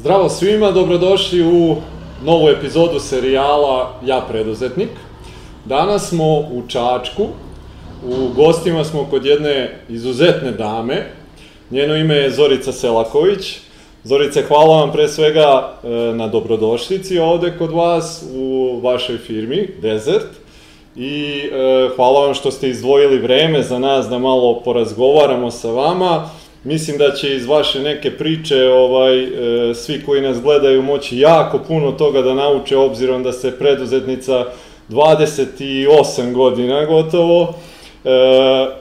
Zdravo svima, dobrodošli u novu epizodu serijala Ja preduzetnik. Danas smo u Čačku, u gostima smo kod jedne izuzetne dame. Njeno ime je Zorica Selaković. Zorice, hvala vam pre svega e, na dobrodošlici ovde kod vas u vašoj firmi Desert. I e, hvala vam što ste izdvojili vreme za nas da malo porazgovaramo sa vama Mislim da će iz vaše neke priče ovaj, e, svi koji nas gledaju moći jako puno toga da nauče obzirom da ste preduzetnica 28 godina gotovo. E,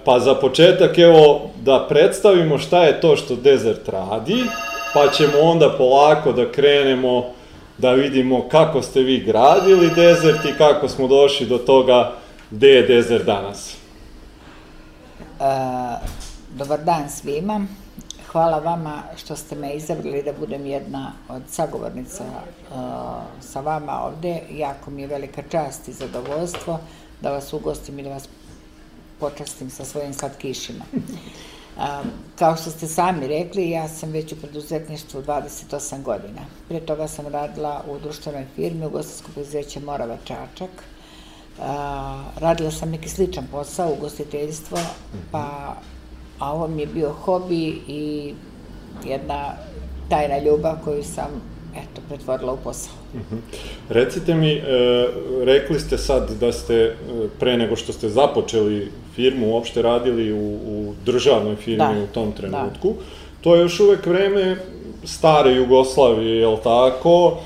pa za početak evo da predstavimo šta je to što Desert radi, pa ćemo onda polako da krenemo da vidimo kako ste vi gradili Desert i kako smo došli do toga gde je Desert danas. Uh Dobar dan svima. Hvala vama što ste me izabrali da budem jedna od sagovornica uh, sa vama ovde. Jako mi je velika čast i zadovoljstvo da vas ugostim i da vas počastim sa svojim slatkišima. Uh, kao što ste sami rekli, ja sam već u preduzetništvu 28 godina. Pre toga sam radila u društvenoj firmi u gostinsko preduzeće Morava Čačak. Uh, radila sam neki sličan posao, ugostiteljstvo, pa a ovo mi je bio hobi i jedna tajna ljubav koju sam eto, pretvorila u posao. Uh mhm. -huh. Recite mi, e, rekli ste sad da ste, e, pre nego što ste započeli firmu, uopšte radili u, u državnoj firmi da. u tom trenutku. Da. To je još uvek vreme stare Jugoslavije, je li tako?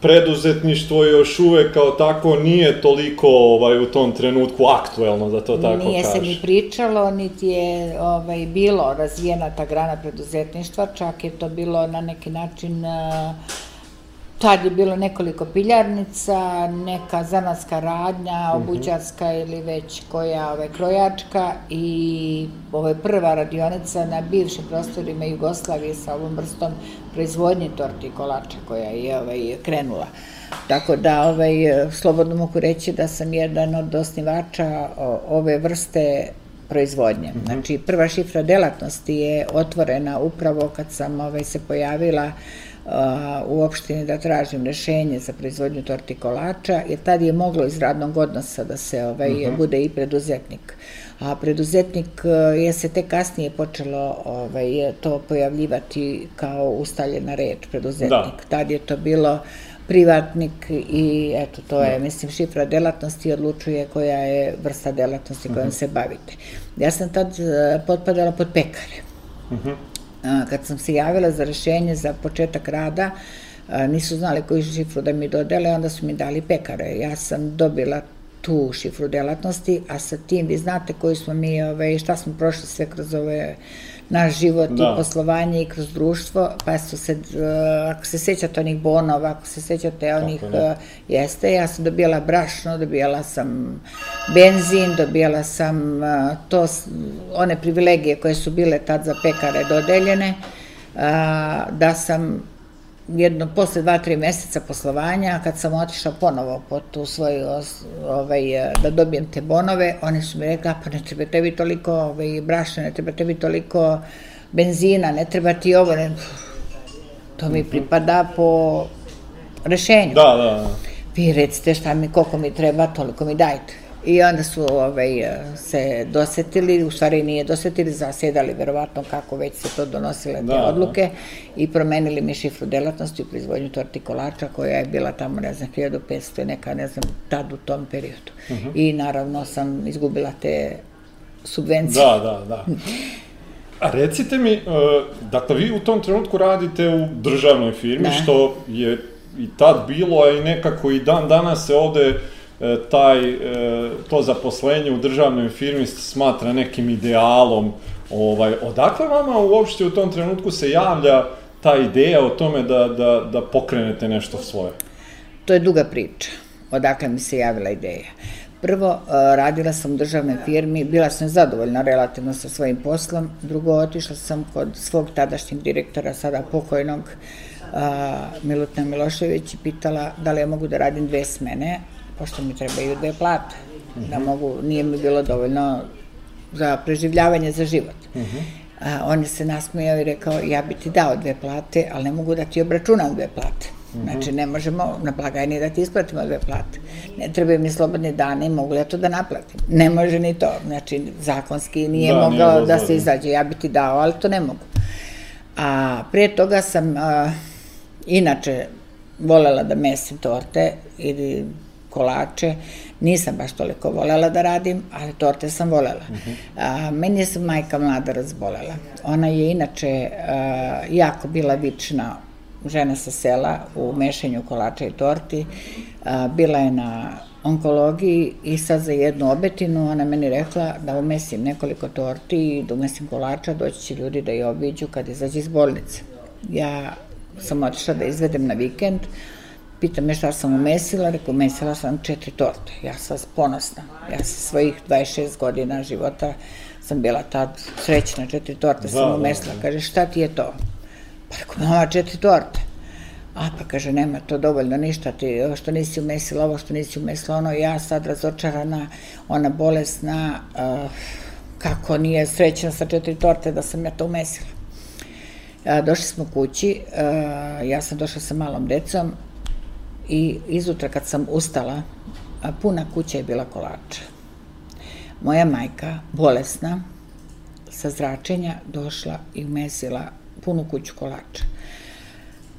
Preduzetništvo još uvek kao tako nije toliko ovaj u tom trenutku aktuelno da to tako nije kaže. Nije se ni pričalo, niti je ovaj bilo razvijena ta grana preduzetništva, čak je to bilo na neki način uh, Tad je bilo nekoliko piljarnica, neka zanatska radnja, mhm. obućarska ili već koja ove, krojačka i ovo je prva radionica na bivšim prostorima Jugoslavije sa ovom vrstom proizvodnje torti i kolača koja je ovaj, krenula. Tako da ovaj, slobodno mogu reći da sam jedan od osnivača ove vrste proizvodnje. -hmm. Znači, prva šifra delatnosti je otvorena upravo kad sam ovaj, se pojavila uh, u opštini da tražim rešenje za proizvodnju torti kolača, jer tad je moglo iz radnog odnosa da se ovaj, uh mhm. -huh. bude i preduzetnik. A preduzetnik je se te kasnije počelo ovaj, to pojavljivati kao ustaljena reč, preduzetnik. Da. Tad je to bilo privatnik i eto, to je, da. mislim, šifra delatnosti odlučuje koja je vrsta delatnosti kojom uh mhm. -huh. se bavite. Ja sam tad potpadala pod pekare. Uh mhm. -huh kad sam se javila za rešenje za početak rada, nisu znali koju šifru da mi dodele, onda su mi dali pekare. Ja sam dobila tu šifru delatnosti, a sa tim vi znate koji smo mi, ove, šta smo prošli sve kroz ove naš život da. i poslovanje i kroz društvo, pa su se, uh, ako se sećate onih bonova, ako se sećate onih, uh, jeste, ja sam dobijala brašno, dobijala sam benzin, dobijala sam uh, to, one privilegije koje su bile tad za pekare dodeljene, da sam jedno, posle dva, tri meseca poslovanja, kad sam otišla ponovo po tu svoju, ovaj, da dobijem te bonove, oni su mi rekli, pa ne treba tebi toliko ovaj, brašna, ne treba tebi toliko benzina, ne treba ti ovo, ne... to mi pripada po rešenju. Da, da, da. Vi recite šta mi, koliko mi treba, toliko mi dajte. I onda su ovaj, se dosetili, u stvari nije dosetili, zasedali verovatno kako već se to donosile te da, da. odluke da. i promenili mi šifru delatnosti u proizvodnju torti kolača koja je bila tamo, ne znam, 1500 neka, ne znam, tad u tom periodu. Uh mhm. -huh. I naravno sam izgubila te subvencije. Da, da, da. A recite mi, uh, dakle, vi u tom trenutku radite u državnoj firmi, da. što je i tad bilo, a i nekako i dan danas se ovde taj, e, to zaposlenje u državnoj firmi smatra nekim idealom. Ovaj, odakle vama uopšte u tom trenutku se javlja ta ideja o tome da, da, da pokrenete nešto svoje? To je duga priča. Odakle mi se javila ideja? Prvo, e, radila sam u državnoj firmi, bila sam zadovoljna relativno sa svojim poslom. Drugo, otišla sam kod svog tadašnjeg direktora, sada pokojnog, Milutna Milošević i pitala da li ja mogu da radim dve smene, pošto mi trebaju dve plate. Da mhm. mogu, nije mi bilo dovoljno za preživljavanje za život. Mhm. -huh. A, on je se nasmijao i rekao, ja bi ti dao dve plate, ali ne mogu da ti obračunam dve plate. Znači, ne možemo na blagajni da ti isplatimo dve plate. Ne trebaju mi slobodne dane, mogu ja to da naplatim. Ne može ni to. Znači, zakonski nije Da, nije mogao da dozvoljeno. se izađe. Ja bi ti dao, ali to ne mogu. A prije toga sam, a, inače, volela da mesim torte ili kolače. Nisam baš toliko volela da radim, ali torte sam volela. A, meni je se majka mlada razbolela. Ona je inače a, jako bila vična žena sa sela u mešenju kolača i torti. A, bila je na onkologiji i sad za jednu obetinu ona meni rekla da umesim nekoliko torti i da umesim kolača, doći će ljudi da je obiđu kad izađe iz bolnice. Ja sam otišla da izvedem na vikend, pita me šta sam umesila, rekao, umesila sam četiri torte. Ja sam ponosna. Ja sa svojih 26 godina života sam bila tad srećna, četiri torte Da, sam umesila. da. Kaže, šta ti je to? Pa rekao, mama, četiri torte. A pa kaže, nema to dovoljno ništa, ti ovo što nisi umesila, ovo što nisi umesila, ono, ja sad razočarana, ona bolesna, uh, kako nije srećna sa četiri torte da sam ja to umesila. A, došli smo kući, a, ja sam došla sa malom decom i izutra kad sam ustala, a, puna kuća je bila kolača. Moja majka, bolesna, sa zračenja došla i umesila punu kuću kolača.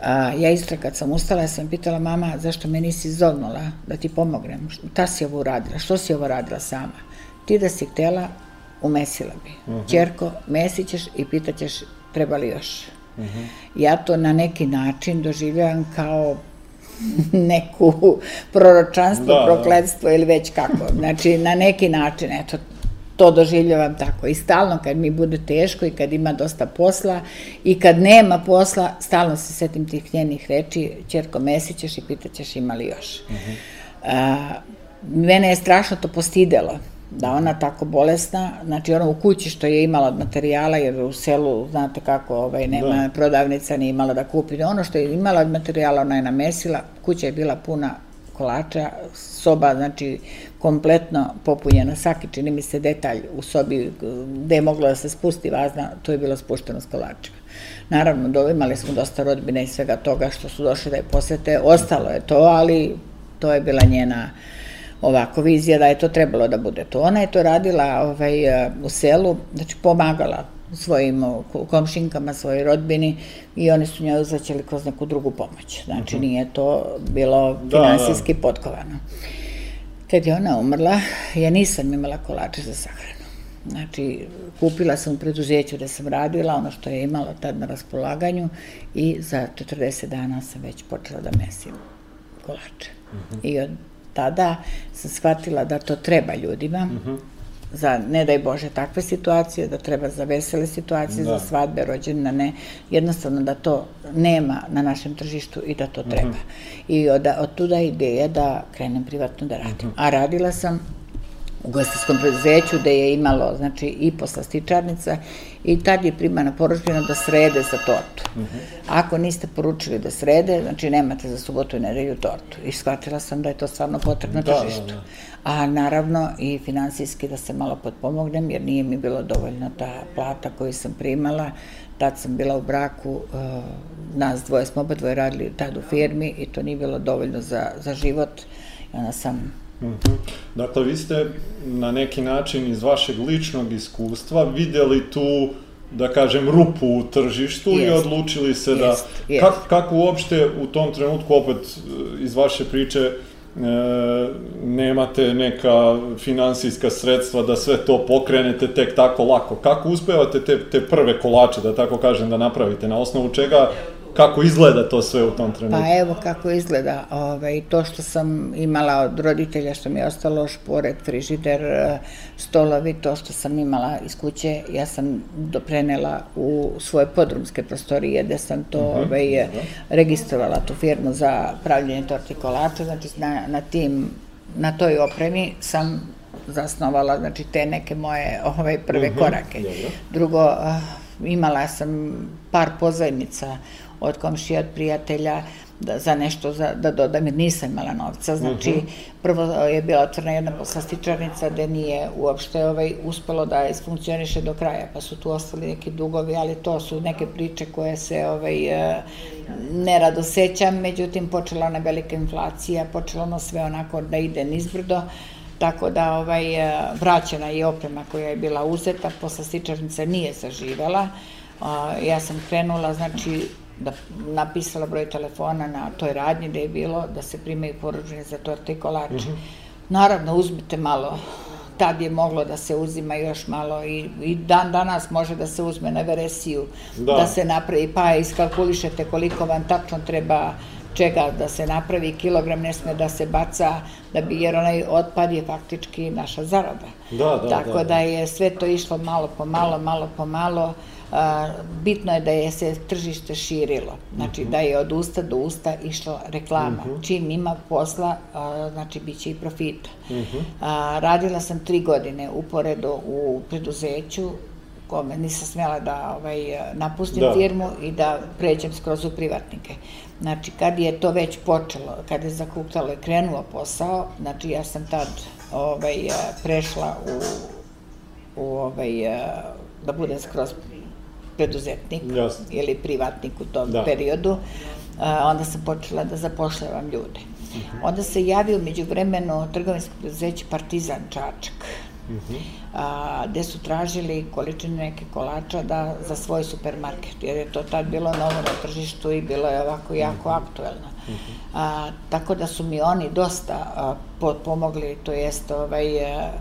A, ja isto kad sam ustala, ja sam pitala mama zašto me nisi zovnula da ti pomognem, šta si ovo uradila, što si ovo radila sama. Ti da si htela, umesila bi. Uh Ćerko, mesit ćeš i pitaćeš treba li još. Ja to na neki način doživljavam kao neku proročanstvo, Da, da. prokledstvo ili već kako. Znači, na neki način, eto, to doživljavam tako. I stalno kad mi bude teško i kad ima dosta posla i kad nema posla, stalno se setim tih njenih reči, Ćerko, mesićeš i pitaćeš ima li još. A, mene je strašno to postidelo da ona tako bolesna, znači ona u kući što je imala od materijala, jer u selu, znate kako, ovaj, nema Da. prodavnica, nije imala da kupi. Ono što je imala od materijala, ona je namesila, kuća je bila puna kolača, soba, znači, kompletno popunjena, svaki, čini mi se, detalj u sobi gde je moglo da se spusti vazna, to je bilo spušteno s kolačima. Naravno, do, imali smo dosta rodbine i svega toga što su došli da je posete, ostalo je to, ali to je bila njena ovako vizija da je to trebalo da bude to. Ona je to radila ovaj, u selu, znači pomagala svojim komšinkama, svojoj rodbini i oni su njoj uzvaćali kroz neku drugu pomoć. Znači nije to bilo Da, finansijski potkovano. Kad je ona umrla, ja nisam imala kolače za sahranu. Znači, kupila sam u preduzeću gde sam radila, ono što je imala tad na raspolaganju i za 40 dana sam već počela da mesim kolače. I od tada sam shvatila da to treba ljudima, za, ne daj Bože, takve situacije, da treba za vesele situacije, Da. za svadbe, rođendane, jednostavno da to nema na našem tržištu i da to treba. I od, od tuda ideja da krenem privatno da radim. A radila sam u gostinskom preduzeću gde je imalo znači i poslastičarnica i tad je primana poručbina da srede za tortu. Ako niste poručili da srede, znači nemate za subotu i nedelju tortu. I shvatila sam da je to stvarno potrebno Da, da, tržištu. da. A naravno i finansijski da se malo potpomognem, jer nije mi bilo dovoljno ta plata koju sam primala. Tad sam bila u braku, uh, nas dvoje smo oba dvoje radili tad u firmi i to nije bilo dovoljno za, za život. I onda sam Mhm. Dakle, vi ste na neki način iz vašeg ličnog iskustva vidjeli tu, da kažem, rupu u tržištu i Jest. odlučili se da... Jest, jest. Kak, kako uopšte u tom trenutku, opet e, iz vaše priče, e, nemate neka finansijska sredstva da sve to pokrenete tek tako lako. Kako uspevate te, te prve kolače, da tako kažem, da napravite? Na osnovu čega, kako izgleda to sve u tom trenutku? Pa evo kako izgleda. Ovaj, to što sam imala od roditelja, što mi je ostalo šporet, frižider, eh, stolovi, to što sam imala iz kuće, ja sam doprenela u svoje podrumske prostorije, gde sam to ovaj, eh, registrovala tu firmu za pravljenje torti kolača, znači na, na tim, na toj opremi sam zasnovala znači te neke moje ovaj prve korake. dobro. Drugo, ah, imala sam par pozajmica od komšija, od prijatelja, da, za nešto za, da dodam, jer nisam imala novca. Znači, uh mhm. -huh. prvo je bila otvorena jedna poslastičarnica gde nije uopšte ovaj, uspelo da isfunkcioniše do kraja, pa su tu ostali neki dugovi, ali to su neke priče koje se ovaj, e, nerado sećam, međutim, počela ona velika inflacija, počelo ono sve onako da ide nizbrdo, tako da ovaj, e, vraćena je oprema koja je bila uzeta, poslastičarnica nije zaživela, ja sam krenula, znači, da napisala broj telefona na toj radnji da je bilo da se primaju poručene za torte i kolače. Mm -hmm. Naravno, uzmite malo tad je moglo da se uzima još malo i, i dan danas može da se uzme na veresiju, da, da se napravi, pa iskalkulišete koliko vam tačno treba čega da se napravi, kilogram ne sme da se baca, da bi, jer onaj otpad je faktički naša zarada. Da, da, Tako da, da je sve to išlo malo po malo, malo po malo, bitno je da je se tržište širilo, znači da je od usta do usta išla reklama. Uh Čim ima posla, znači bit će i profita. Uh radila sam tri godine uporedo u preduzeću kome nisam smjela da ovaj, napustim da. firmu i da pređem skroz u privatnike. Znači, kad je to već počelo, kad je zakuktalo i krenuo posao, znači ja sam tad ovaj, prešla u, u ovaj, da budem skroz preduzetnik Jasne. ili privatnik u tom da. periodu, a, onda sam počela da zapošljavam ljude. Uh mhm. -huh. Onda se javio među vremenu trgovinsko preduzeće Partizan Čačak, uh mhm. -huh. a, gde su tražili količine neke kolača da, za svoj supermarket, jer je to tad bilo novo na tržištu i bilo je ovako jako uh mhm. -huh. aktuelno. Uh -huh. a, tako da su mi oni dosta a, pomogli, to jest ovaj, a,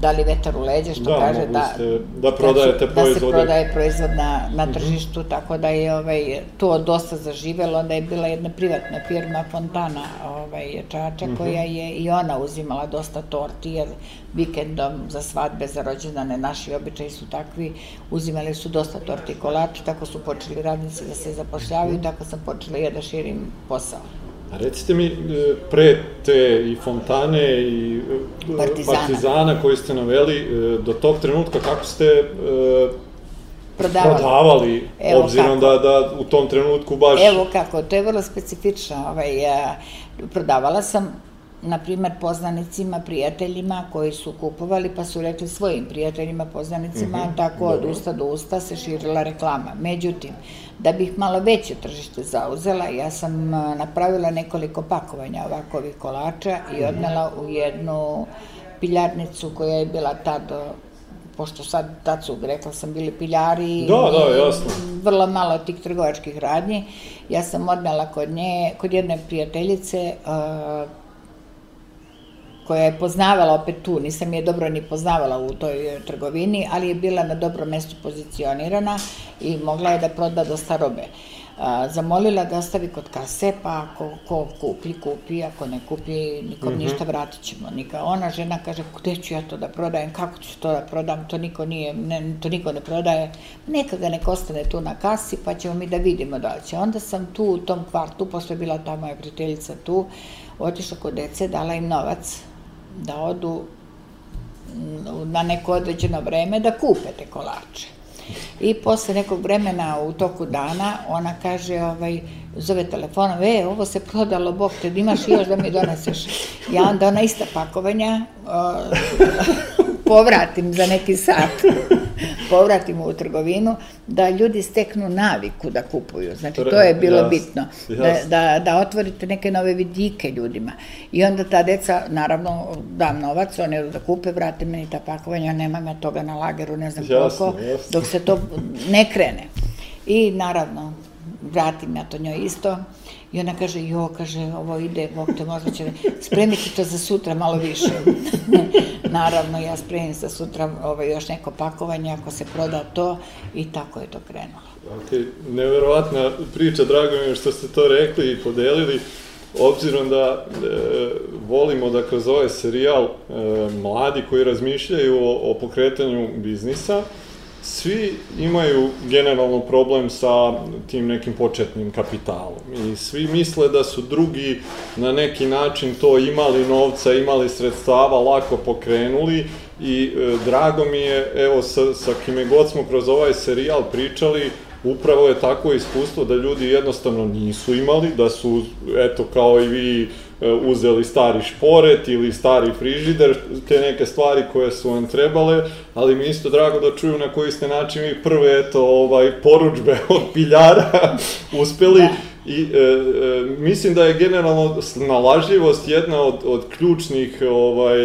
dali vetar u leđe, što da, kaže da, ste, da prodajete da, proizvode. Da se prodaje proizvod na, na mhm. tržištu, mm -hmm. tako da je ovaj, to dosta zaživelo, da je bila jedna privatna firma Fontana ovaj, Čača, mm -hmm. koja je i ona uzimala dosta torti, jer vikendom za svadbe, za rođendane, naši običaji su takvi, uzimali su dosta torti i kolača, tako su počeli radnici da se zapošljavaju, mm -hmm. tako sam počela i da širim posao. A recite mi, e, pre te i Fontane i e, Partizana, Partizana koji ste naveli, e, do tog trenutka kako ste prodavali, prodavali Evo obzirom kako. da, da u tom trenutku baš... Evo kako, to je vrlo specifično. Ovaj, prodavala sam na primer, poznanicima, prijateljima koji su kupovali, pa su rekli svojim prijateljima, poznanicima, mm -hmm, tako dobro. od usta do usta se širila reklama. Međutim, da bih malo veće tržište zauzela, ja sam napravila nekoliko pakovanja ovakovih kolača i mhm. odnela u jednu piljarnicu koja je bila tad pošto sad, tad su, rekla sam, bili piljari da, da, jasno. vrlo malo tih trgovačkih radnji. Ja sam odnela kod nje, kod jedne prijateljice, uh, koja je poznavala opet tu, nisam je dobro ni poznavala u toj trgovini, ali je bila na dobrom mestu pozicionirana i mogla je da proda dosta robe. A, zamolila da ostavi kod kase, pa ako ko kupi, kupi, ako ne kupi, nikom mm -hmm. ništa vratit ćemo. Nika, ona žena kaže, gde ću ja to da prodajem, kako ću to da prodam, to niko, nije, ne, to niko ne prodaje, neka ga nek ostane tu na kasi, pa ćemo mi da vidimo da će. Onda sam tu u tom kvartu, posle bila ta moja prijateljica tu, otišla kod dece, dala im novac, da odu na neko određeno vreme da kupe te kolače. I posle nekog vremena u toku dana ona kaže, ovaj, zove telefonom, e, ovo se prodalo, bok te, imaš još da mi doneseš. Ja onda ona ista pakovanja uh, povratim za neki sat povratimo u trgovinu, da ljudi steknu naviku da kupuju. Znači, to je bilo jas, bitno. Da, da, da otvorite neke nove vidike ljudima. I onda ta deca, naravno, dam novac, oni da kupe, vrate meni ta pakovanja, nemam ja toga na lageru, ne znam jasno, koliko, dok se to ne krene. I, naravno, vratim ja to njoj isto. I ona kaže, jo, kaže, ovo ide, Bog te možda će, spremiti to za sutra malo više. Naravno, ja spremim za sutra ovaj, još neko pakovanje, ako se proda to, i tako je to krenulo. Ok, neverovatna priča, drago mi je što ste to rekli i podelili, obzirom da e, volimo da kroz ovaj serijal e, mladi koji razmišljaju o, o pokretanju biznisa, svi imaju generalno problem sa tim nekim početnim kapitalom i svi misle da su drugi na neki način to imali novca, imali sredstava, lako pokrenuli i e, drago mi je, evo sa, sa kime god smo kroz ovaj serijal pričali, upravo je takvo iskustvo da ljudi jednostavno nisu imali, da su, eto, kao i vi, uzeli stari šporet ili stari frižider, te neke stvari koje su vam trebale, ali mi isto drago da čuju na koji ste način vi prve, eto, ovaj, poručbe od piljara uspeli. Da I e, e, mislim da je generalno snalažljivost jedna od, od ključnih ovaj,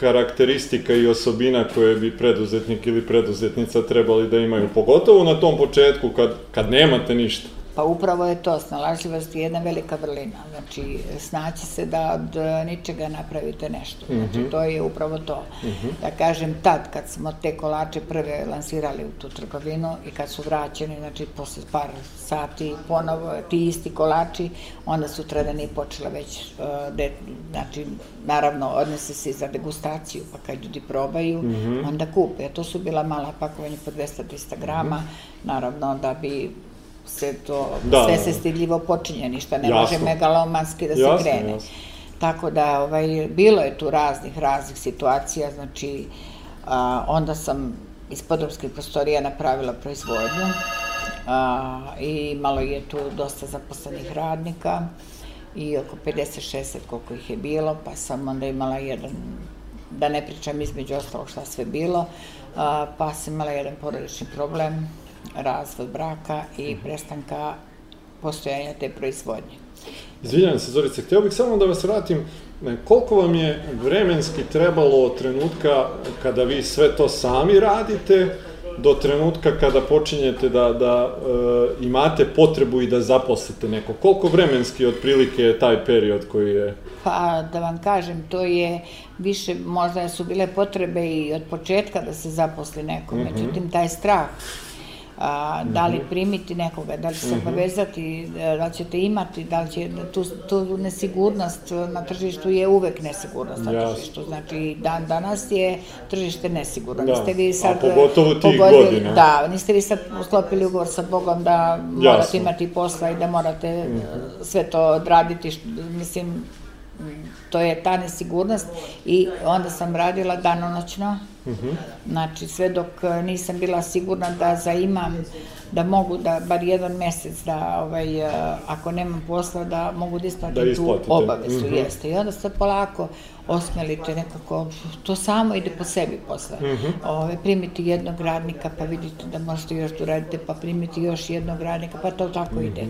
karakteristika i osobina koje bi preduzetnik ili preduzetnica trebali da imaju, pogotovo na tom početku kad, kad nemate ništa. Pa upravo je to, snalažljivost je jedna velika vrlina. Znači, snaći se da od ničega napravite nešto. Znači, mm -hmm. to je upravo to. Mm -hmm. Da kažem, tad kad smo te kolače prve lansirali u tu trgovinu i kad su vraćeni, znači, posle par sati ponovo ti isti kolači, onda su tredani počela već, uh, de, znači, naravno, odnese se za degustaciju, pa kad ljudi probaju, mm -hmm. onda kupe. To su bila mala pakovanja po 200-300 grama, -hmm. naravno, da bi se to, da, sve se stidljivo počinje, ništa ne jasno. može megalomanski da se jasno, krene. Jasno. Tako da, ovaj, bilo je tu raznih, raznih situacija, znači, a, onda sam iz podrobskih prostorija napravila proizvodnju a, i malo je tu dosta zaposlenih radnika i oko 50-60 koliko ih je bilo, pa sam onda imala jedan, da ne pričam između ostalog šta sve bilo, a, pa sam imala jedan porodični problem, razvod braka i mhm. prestanka postojanja te proizvodnje. Izvinjam se, Zorice, htio bih samo da vas vratim, koliko vam je vremenski trebalo od trenutka kada vi sve to sami radite, do trenutka kada počinjete da, da e, imate potrebu i da zaposlite neko? Koliko vremenski otprilike je taj period koji je... Pa, da vam kažem, to je više, možda su bile potrebe i od početka da se zaposli neko, mm -hmm. međutim, taj strah a, da li mhm. primiti nekoga, da li se mhm. povezati, da li ćete imati, da li će, tu, tu nesigurnost na tržištu je uvek nesigurnost na tržištu, znači dan danas je tržište nesigurno. Da. Niste vi sad, A pogotovo tih pogodili, godina. Da, niste vi sad usklopili ugovor sa Bogom da morate Jasno. imati posla i da morate mm -hmm. sve to odraditi, što, mislim, to je ta nesigurnost i onda sam radila danonoćno, znači sve dok e, nisam bila sigurna da zaimam, da mogu da bar jedan mesec da, ovaj, e, ako nemam posla, da mogu da isplatim da tu obavezu, mm -hmm. jeste. I onda se polako osmelite nekako, to samo ide po sebi posle. Mm -hmm. Ove, primiti jednog radnika, pa vidite da možete još tu radite, pa primiti još jednog radnika, pa to tako mm -hmm. ide.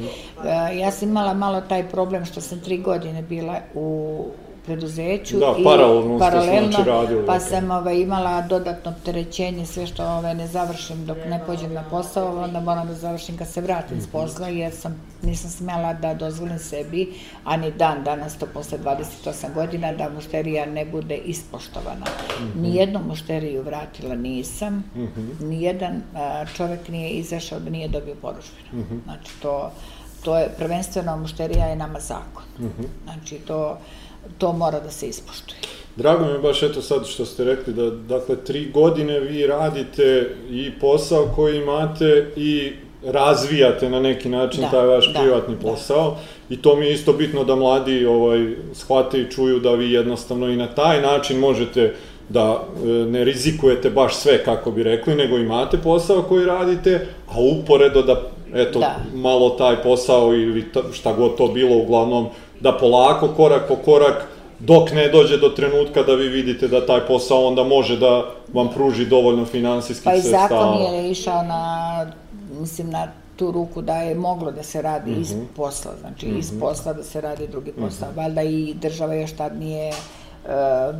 E, ja sam imala malo taj problem što sam tri godine bila u preduzeću da, i paralelno, paralelno znači radili, pa sam ovaj, imala dodatno opterećenje, sve što ovaj, ne završim dok ne pođem na posao, onda moram da završim kad se vratim mm -hmm. s mhm. posla, jer sam, nisam smela da dozvolim sebi, a ni dan danas, to posle 28 godina, da mušterija ne bude ispoštovana. Mm -hmm. Nijednu mušteriju vratila nisam, mm -hmm. nijedan a, čovek nije izašao da nije dobio poručbinu. Mm -hmm. Znači, to, to je, prvenstveno mušterija je nama zakon. Mm -hmm. Znači, to to mora da se ispoštuje. Drago mi je baš eto sad što ste rekli da dakle tri godine vi radite i posao koji imate i razvijate na neki način da, taj vaš da, privatni da. posao da. i to mi je isto bitno da mladi ovaj shvate i čuju da vi jednostavno i na taj način možete da e, ne rizikujete baš sve kako bi rekli, nego imate posao koji radite, a uporedo da eto da. malo taj posao ili šta god to bilo uglavnom da polako, korak po korak, dok ne dođe do trenutka da vi vidite da taj posao onda može da vam pruži dovoljno finansijskih sredstava. Pa i zakon je išao na, mislim, na tu ruku da je moglo da se radi mm -hmm. iz mhm. posla, znači mm -hmm. iz mhm. posla da se radi drugi posao. Mm -hmm. Valjda i država još tad nije uh,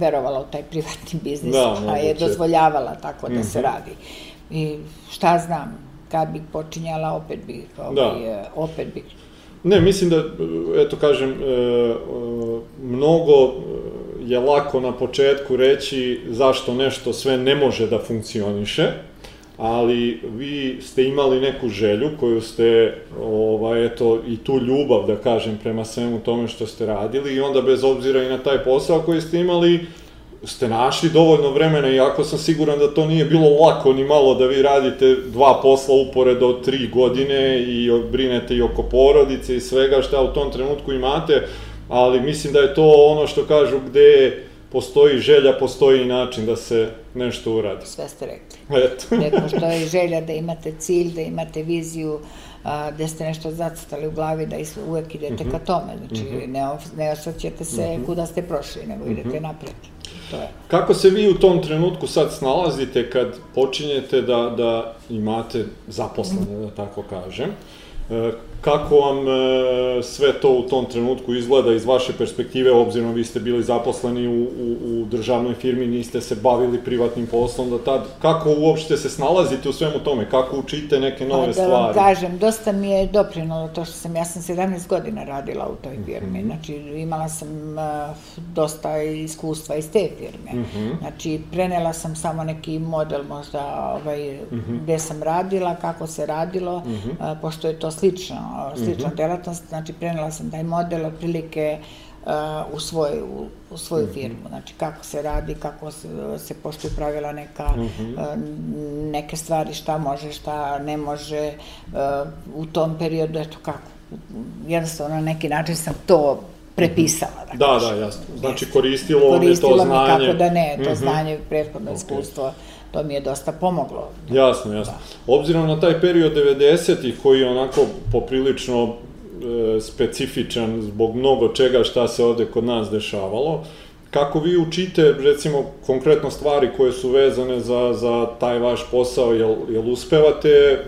verovala u taj privatni biznis, da, pa je dozvoljavala tako da mm -hmm. se mhm. radi. I šta znam, kad bih počinjala, opet bih, ovaj, da. opet bih Ne, mislim da, eto kažem, e, e, mnogo je lako na početku reći zašto nešto sve ne može da funkcioniše, ali vi ste imali neku želju koju ste, ovaj, eto, i tu ljubav, da kažem, prema svemu tome što ste radili i onda bez obzira i na taj posao koji ste imali, ste našli dovoljno vremena, iako sam siguran da to nije bilo lako ni malo da vi radite dva posla uporedo tri godine i brinete i oko porodice i svega šta u tom trenutku imate, ali mislim da je to ono što kažu gde postoji želja, postoji način da se nešto uradi. Sve ste rekli. Eto. ne postoji želja da imate cilj, da imate viziju, a, da ste nešto zacrtali u glavi, da is, uvek idete Mhm. ka tome. Znači, ne, of- ne osvrćete se kuda ste prošli, nego Mhm. idete napred. Je. Kako se vi u tom trenutku sad snalazite kad počinjete da, da imate zaposlene, da tako kažem? E, Kako vam e, sve to u tom trenutku izgleda iz vaše perspektive, obzirom vi ste bili zaposleni u, u, u državnoj firmi, niste se bavili privatnim poslom do tad. Kako uopšte se snalazite u svemu tome? Kako učite neke nove Pa da vam stvari? kažem, dosta mi je doprinalo to što sam, ja sam 17 godina radila u toj firmi, znači imala sam uh, dosta iskustva iz te firme. Mhm. Znači, prenela sam samo neki model možda ovaj, Mhm. gde sam radila, kako se radilo, uh, pošto je to slično, slična Mhm. delatnost, znači prenela sam taj model otprilike uh, u, svoj, u, u svoju Mhm. firmu, znači kako se radi, kako se, se poštuju pravila neka, Mhm. uh, neke stvari šta može, šta ne može, uh, u tom periodu, eto kako, jednostavno na neki način sam to prepisala. Da, da, kažem. jasno. Znači koristilo vam je to Koristilo mi znanje. kako da ne, to Mhm. znanje, prethodno iskustvo, to mi je dosta pomoglo. Jasno, jasno. Obzirom na taj period 90-ih koji je onako poprilično e, specifičan zbog mnogo čega šta se ovde kod nas dešavalo, kako vi učite, recimo, konkretno stvari koje su vezane za, za taj vaš posao, jel, jel uspevate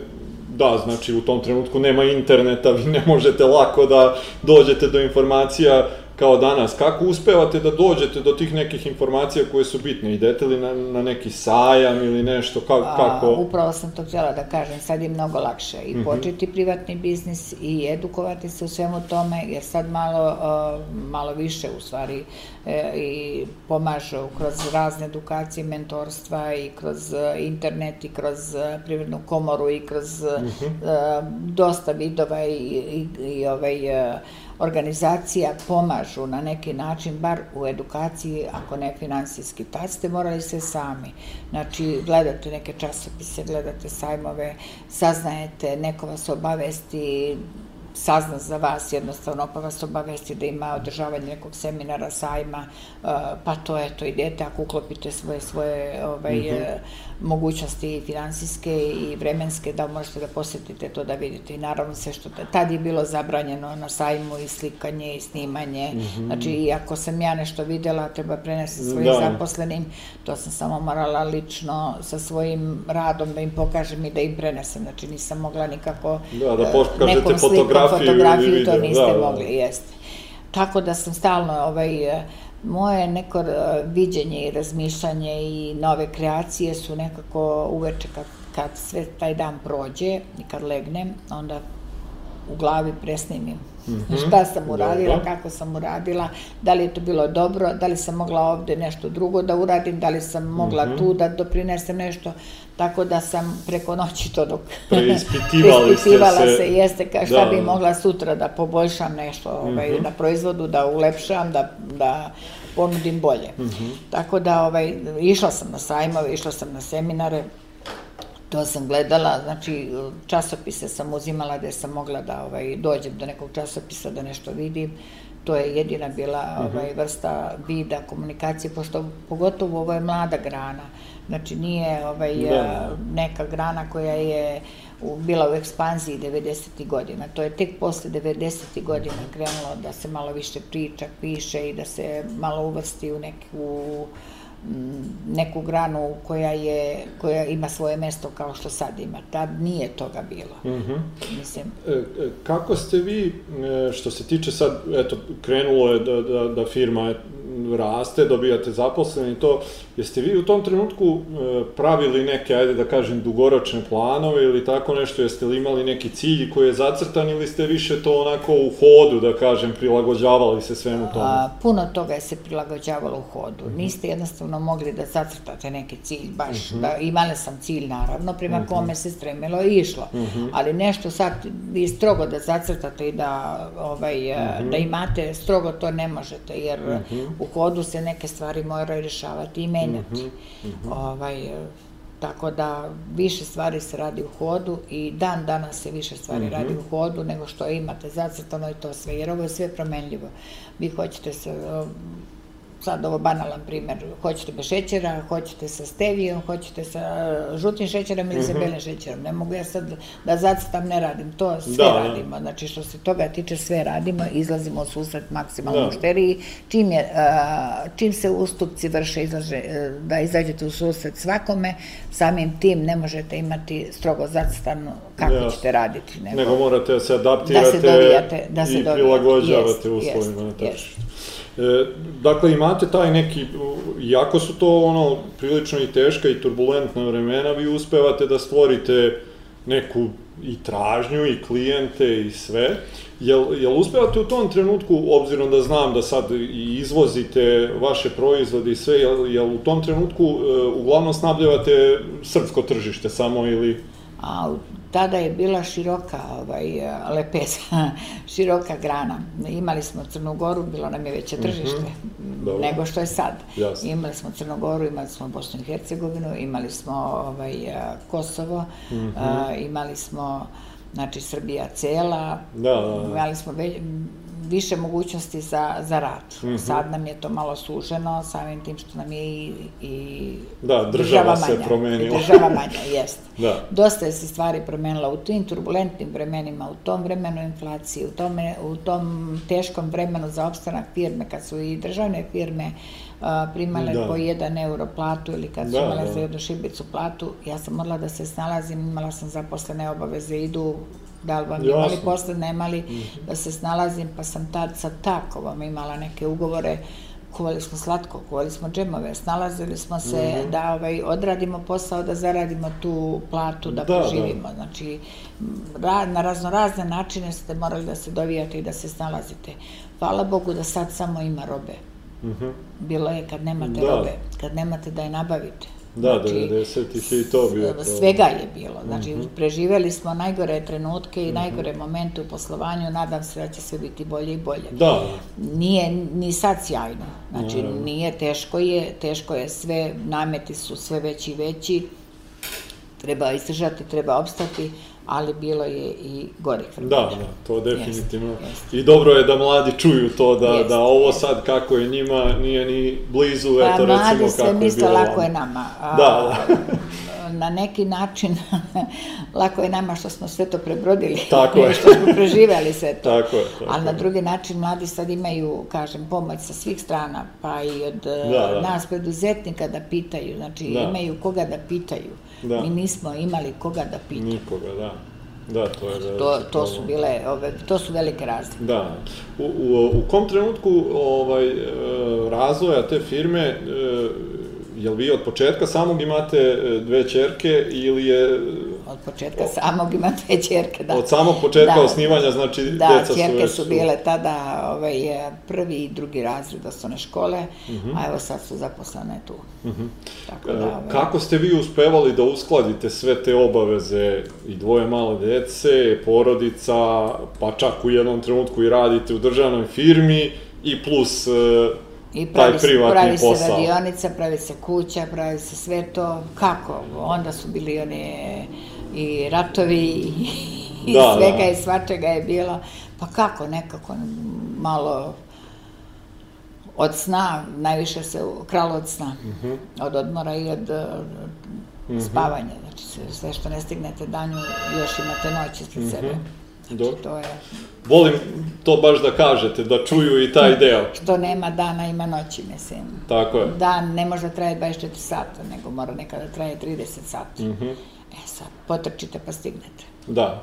Da, znači u tom trenutku nema interneta, vi ne možete lako da dođete do informacija kao danas. Kako uspevate da dođete do tih nekih informacija koje su bitne? Idete li na, na neki sajam ili nešto? Ka, kako? A, upravo sam to htjela da kažem, sad je mnogo lakše i Mhm. početi privatni biznis i edukovati se u svemu tome, jer sad malo, malo više u stvari e, i pomažu kroz razne edukacije, mentorstva i kroz e, internet i kroz e, privrednu komoru i kroz e, dosta vidova i, i, i ovaj, organizacija pomažu na neki način, bar u edukaciji, ako ne finansijski. Tad ste morali sve sami. Znači, gledate neke časopise, gledate sajmove, saznajete, neko vas obavesti, sazna za vas jednostavno, pa vas obavesti da ima održavanje nekog seminara, sajma, uh, pa to eto, idete ako uklopite svoje, svoje ovaj, mm -hmm. mogućnosti finansijske i vremenske, da možete da posetite to da vidite. I naravno sve što, tad je bilo zabranjeno na sajmu i slikanje i snimanje, mm -hmm. znači i ako sam ja nešto videla, treba prenesti svojim da. zaposlenim, to sam samo morala lično sa svojim radom da im pokažem i da im prenesem, znači nisam mogla nikako da, da pokažete nekom slikom, fotografiju, fotografiju video. to niste da, da. mogli, jeste. Tako da sam stalno, ovaj, moje neko viđenje i razmišljanje i nove kreacije su nekako uveče kad, kad sve taj dan prođe i kad legnem, onda u glavi presnimim mm -hmm. šta sam uradila, dobro. kako sam uradila, da li je to bilo dobro, da li sam mogla ovde nešto drugo da uradim, da li sam mogla mm -hmm. tu da doprinesem nešto, tako da sam preko noći to dok preispitivali preispitivala se, se, jeste ka šta da. bi mogla sutra da poboljšam nešto ovaj, mm -hmm. na proizvodu, da ulepšam, da, da ponudim bolje. Mm -hmm. Tako da ovaj, išla sam na sajmove, išla sam na seminare, to sam gledala, znači časopise sam uzimala gde sam mogla da ovaj, dođem do nekog časopisa da nešto vidim. To je jedina bila -huh. ovaj, vrsta vida komunikacije, pošto pogotovo ovo je mlada grana. Znači nije ovaj, da. neka grana koja je u, bila u ekspanziji 90. godina. To je tek posle 90. godina krenulo da se malo više priča, piše i da se malo uvrsti u neku neku granu koja je koja ima svoje mesto kao što sad ima. Tad nije toga bilo. Mm -hmm. Mislim. E, kako ste vi, što se tiče sad, eto, krenulo je da, da, da firma raste, dobijate zaposleni i to, jeste vi u tom trenutku pravili neke, ajde da kažem, dugoročne planove ili tako nešto, jeste li imali neki cilj koji je zacrtan ili ste više to onako u hodu, da kažem, prilagođavali se svemu tomu? A, puno toga je se prilagođavalo u hodu. Mm -hmm. Niste jednostavno mogli da zacrtate neki cilj, baš, mm -hmm. da imala sam cilj naravno, prema mm -hmm. kome se stremilo i išlo. Mm -hmm. Ali nešto sad vi strogo da zacrtate i da, ovaj, mm -hmm. da imate, strogo to ne možete, jer mm -hmm. u hodu se neke stvari moraju rešavati i menjati. Mm -hmm. ovaj, tako da više stvari se radi u hodu i dan danas se više stvari mm -hmm. radi u hodu nego što imate zacrtano i to sve, jer ovo je sve promenljivo. Vi hoćete se sad ovo banalan primer, hoćete bez šećera, hoćete sa stevijom, hoćete sa žutim šećerom ili sa Mhm. belim šećerom. Ne mogu ja sad da zacrtam, ne radim, to sve Da, da. radimo. Znači što se toga tiče sve radimo, izlazimo u susret maksimalno Da. mušteriji. Čim, je, a, čim se ustupci vrše, izlaže, e, da izađete u susret svakome, samim tim ne možete imati strogo zacrtano kako Jasno. ćete raditi. Nego, Nego morate se adaptirate Da se dovijate, da se i dovijate. prilagođavate Jest, uslovima na jest, tržištu. E, dakle, imate taj neki, iako su to ono prilično i teška i turbulentna vremena, vi uspevate da stvorite neku i tražnju i klijente i sve. Jel, jel uspevate u tom trenutku, obzirom da znam da sad i izvozite vaše proizvode i sve, jel, jel u tom trenutku e, uglavnom snabljevate srpsko tržište samo ili... a tada je bila široka ovaj, lepeza, široka grana. Imali smo Crnu Goru, bilo nam je veće tržište Mhm. Dobro. nego što je sad. Jasno. Imali smo Crnu Goru, imali smo Bosnu i Hercegovinu, imali smo ovaj, a, Kosovo, Mhm. a, imali smo znači Srbija cela, Da, da, da. imali smo ve, više mogućnosti za, za rad. Mhm. Sad nam je to malo suženo, samim tim što nam je i, i Da, država se manja. promenila. I država manja, jeste. Da. Dosta je se stvari promenila u tim turbulentnim vremenima, u tom vremenu inflacije, u, tome, u tom teškom vremenu za opstanak firme, kad su i državne firme a, primale Da. po jedan euro platu ili kad su Da, imale da. za jednu šibicu platu, ja sam morala da se snalazim, imala sam zaposlene obaveze, idu da li vam imali posle, nemali, da se snalazim, pa sam tad sa takovom imala neke ugovore, kuvali smo slatko, kuvali smo džemove, snalazili smo se Mhm. da ovaj, odradimo posao, da zaradimo tu platu, da, Da, da. preživimo. Znači, ra, na raznorazne načine ste morali da se dovijate i da se snalazite. Hvala Bogu da sad samo ima robe. Mhm. Bilo je kad nemate Da. robe, kad nemate da je nabavite. Da, 90-ih je i to bio problem. Svega je bilo. Znači, Mhm. preživeli smo najgore trenutke i najgore momente u poslovanju. Nadam se da će sve biti bolje i bolje. Da, Nije ni sad sjajno. Znači, Naravno. nije, teško je, teško je sve, nameti su sve veći i veći. Treba izdržati, treba opstati, ali bilo je i gorih vremena. da, da, to definitivno. Jeste, I dobro je da mladi čuju to, da, Jeste, da ovo jeste. sad kako je njima nije ni blizu, Pa eto mladi recimo kako je misle bilo lako je nama. A, Da, Na neki način lako je nama što smo sve to prebrodili. Tako je. što smo preživeli sve to. Tako je, tako Ali na drugi način mladi sad imaju, kažem, pomoć sa svih strana, pa i od e, Da, da. nas preduzetnika da pitaju, znači Da. imaju koga da pitaju. Da. Mi nismo imali koga da pitaju. Nikoga, da. Da, to je veliki To, to su bile, ove, to su velike razlike. Da. U, u, u kom trenutku ovaj, e, razvoja te firme, e, jel vi od početka samog imate e, dve čerke ili je Od početka samog ima dve čerke, da. od samog početka Da. osnivanja, znači Da, deca su čerke već... su bile tada ovaj, prvi i drugi razred osnovne škole, a evo sad su zaposlene tu. Tako da, E, ovaj, Kako ste vi uspevali da uskladite sve te obaveze i dvoje male dece, porodica, pa čak u jednom trenutku i radite u državnoj firmi i plus e, I taj pravi, se, privatni pravi se posao? radionica, pravi se kuća, pravi se sve to. Kako? Onda su bili one i ratovi i Da, svega da. i svačega je bilo. Pa kako nekako malo od sna, najviše se kralo od sna, Mhm. od odmora i od, od spavanja. Znači sve, što ne stignete danju, još imate noć ispred sebe. Znači, Mhm. Dobro. to je, Volim to baš da kažete, da čuju i taj deo. što nema dana, ima noći, mislim. Tako je. Dan ne može da traje 24 sata, nego mora nekada da traje 30 sati. Mhm. E sad, potrčite pa stignete. Da.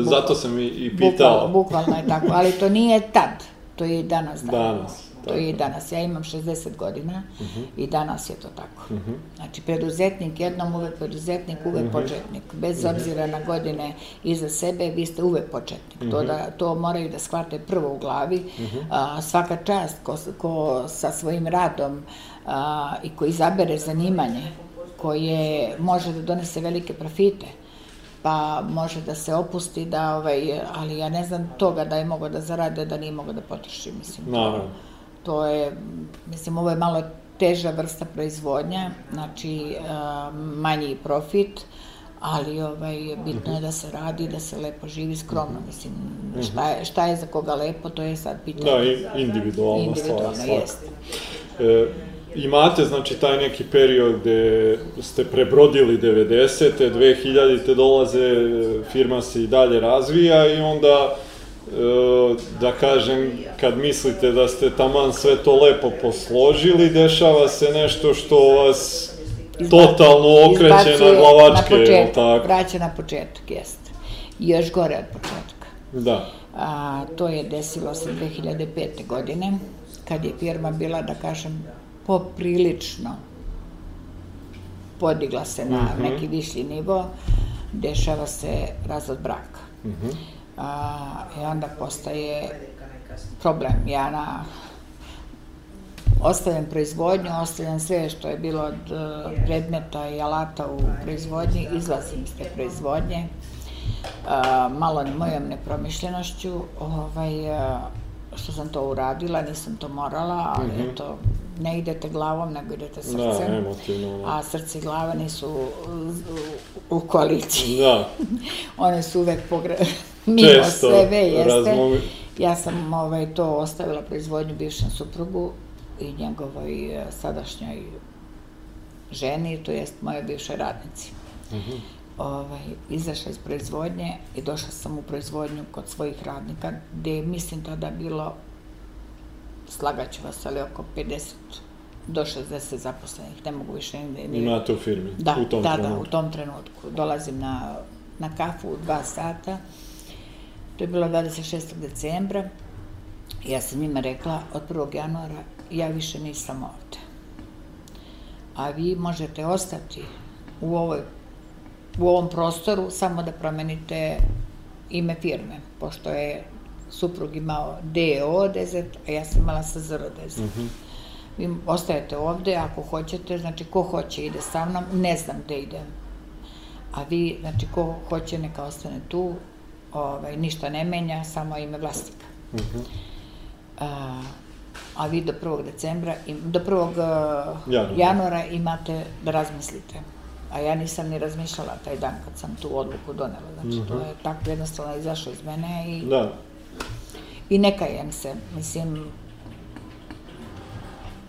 Zato sam i, i pitao. bukvalno je tako, ali to nije tad, to je i danas. Da. Danas, To je i danas. Ja imam 60 godina Mhm. i danas je to tako. Znači, preduzetnik jednom, uvek preduzetnik, uvek Mhm. početnik. Bez obzira na godine iza sebe, vi ste uvek početnik. Mhm. To, da, to moraju da shvate prvo u glavi. A, svaka čast ko, ko sa svojim radom a, i ko izabere zanimanje koje može da donese velike profite, pa može da se opusti, da, ovaj, ali ja ne znam toga da je mogao da zarade, da nije mogao da potroši, mislim. to- Naravno. To je, mislim, ovo je malo teža vrsta proizvodnja, znači manji profit, ali ovaj, bitno je da se radi, da se lepo živi skromno, mislim, šta je, šta je za koga lepo, to je sad pitanje. Da, i- individualna stvar. Individualno, svakako. jeste. E, imate, znači, taj neki period gde ste prebrodili 90. 2000. dolaze, firma se i dalje razvija i onda e, da kažem, kad mislite da ste taman sve to lepo posložili, dešava se nešto što vas totalno okreće na glavačke, na početak, tako? vraća na početak, jeste. I još gore od početka. Da. A, to je desilo se 2005. godine, kad je firma bila, da kažem, poprilično podigla se na mm -hmm. neki višlji nivo, dešava se razvod braka. Mm -hmm. a, I onda postaje problem. Ja na ostavljam proizvodnju, ostavljam sve što je bilo od e, predmeta i alata u proizvodnji, izlazim iz te proizvodnje, a, malo mojom nepromišljenošću, ovaj, a, što sam to uradila, nisam to morala, ali mm -hmm. eto, ne idete glavom, nego idete srcem. Da, emotivno. Da. A srce i glava nisu u, koaliciji. Da. One su uvek pogre... mimo Često sebe, jeste. razmomi... Ja sam ovaj, to ostavila proizvodnju bivšem suprugu i njegovoj e, sadašnjoj ženi, to jest moje bivšoj radnici. -hmm. ovaj, izašla iz proizvodnje i došla sam u proizvodnju kod svojih radnika, gde je, mislim tada bilo slagaću vas, ali oko 50 do 60 zaposlenih, ne mogu više nigde. Ni... Imate u firmi, da, u tom da, trenutku. Da, u tom trenutku. Dolazim na, na kafu u dva sata, to je bilo 26. decembra, ja sam njima rekla od 1. januara ja više nisam ovde. A vi možete ostati u ovoj u ovom prostoru samo da promenite ime firme, pošto je suprug imao DO dezet, a ja sam imala SZR dezet. Mm -hmm. Vi ostajete ovde, ako hoćete, znači ko hoće ide sa mnom, ne znam gde idem. A vi, znači ko hoće neka ostane tu, ovaj, ništa ne menja, samo ime vlasnika. Mm -hmm. a, a vi do 1. decembra, do 1. Januara. januara imate da razmislite. A ja nisam ni razmišljala taj dan kad sam tu odluku donela. Znači, mm -hmm. to je tako jednostavno izašlo iz mene i... Da i ne kajem se, mislim,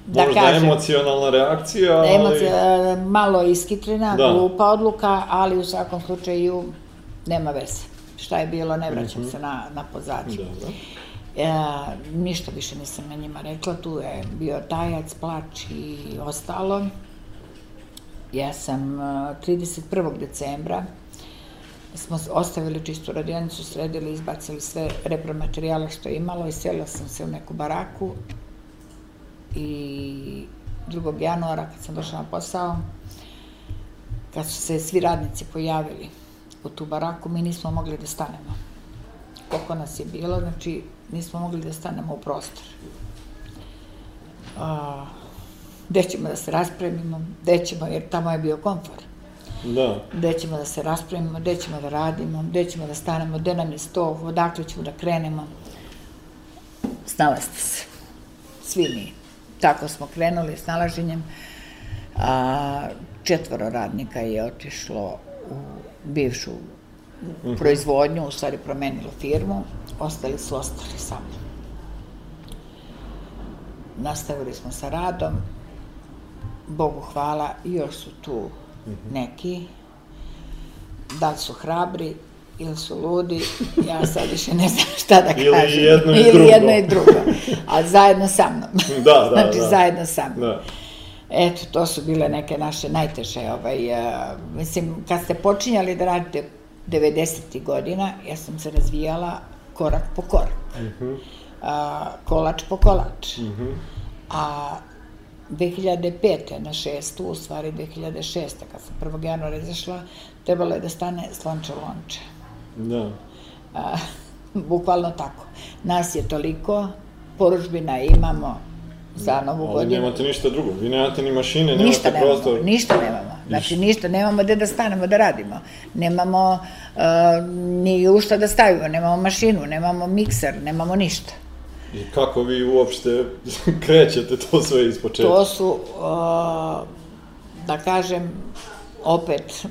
da Možda kažem. emocionalna reakcija, ali... Emocija, malo iskitrena, da. glupa odluka, ali u svakom slučaju nema veze. Šta je bilo, ne vraćam mm -hmm. se na, na pozadnje. Da, da. E, ništa više nisam na njima rekla, tu je bio tajac, plač i ostalo. Ja sam 31. decembra smo ostavili čistu radionicu, sredili, izbacili sve repromaterijale što je imalo i sjela sam se u neku baraku i 2. januara kad sam došla na posao, kad su se svi radnici pojavili u tu baraku, mi nismo mogli da stanemo. Koliko nas je bilo, znači nismo mogli da stanemo u prostor. A, gde ćemo da se raspremimo, gde ćemo, jer tamo je bio komfort. Da. Gde ćemo da se raspravimo, gde ćemo da radimo, gde ćemo da stanemo, gde nam je sto, odakle ćemo da krenemo. Snalazite se. Svi mi. Tako smo krenuli s nalaženjem. A, četvoro radnika je otišlo u bivšu mhm. proizvodnju, u stvari promenilo firmu, ostali su ostali sa mnom. Nastavili smo sa radom, Bogu hvala, još su tu -hmm. neki, da li su hrabri ili su ludi, ja sad više ne znam šta da ili kažem. Jedno i ili drugo. jedno i drugo. A zajedno sa mnom. Da, da, znači, da. zajedno sa mnom. Da. Eto, to su bile neke naše najteže, ovaj, uh, mislim, kad ste počinjali da radite 90. godina, ja sam se razvijala korak po korak. Mm -hmm. uh, kolač po kolač. Mm -hmm. A 2005. na šestu, u stvari 2006. kad sam 1. januara izašla, trebalo je da stane slonče lonče. Da. A, bukvalno tako. Nas je toliko, poručbina imamo za novu Ali godinu. Ali nemate ništa drugo, vi nemate ni mašine, nemate ništa prostor. Nemamo, ništa nemamo, znači ništa, nemamo gde da stanemo da radimo. Nemamo uh, ni u šta da stavimo, nemamo mašinu, nemamo mikser, nemamo ništa. I kako vi uopšte krećete to sve iz početka? To su, uh, da kažem, opet,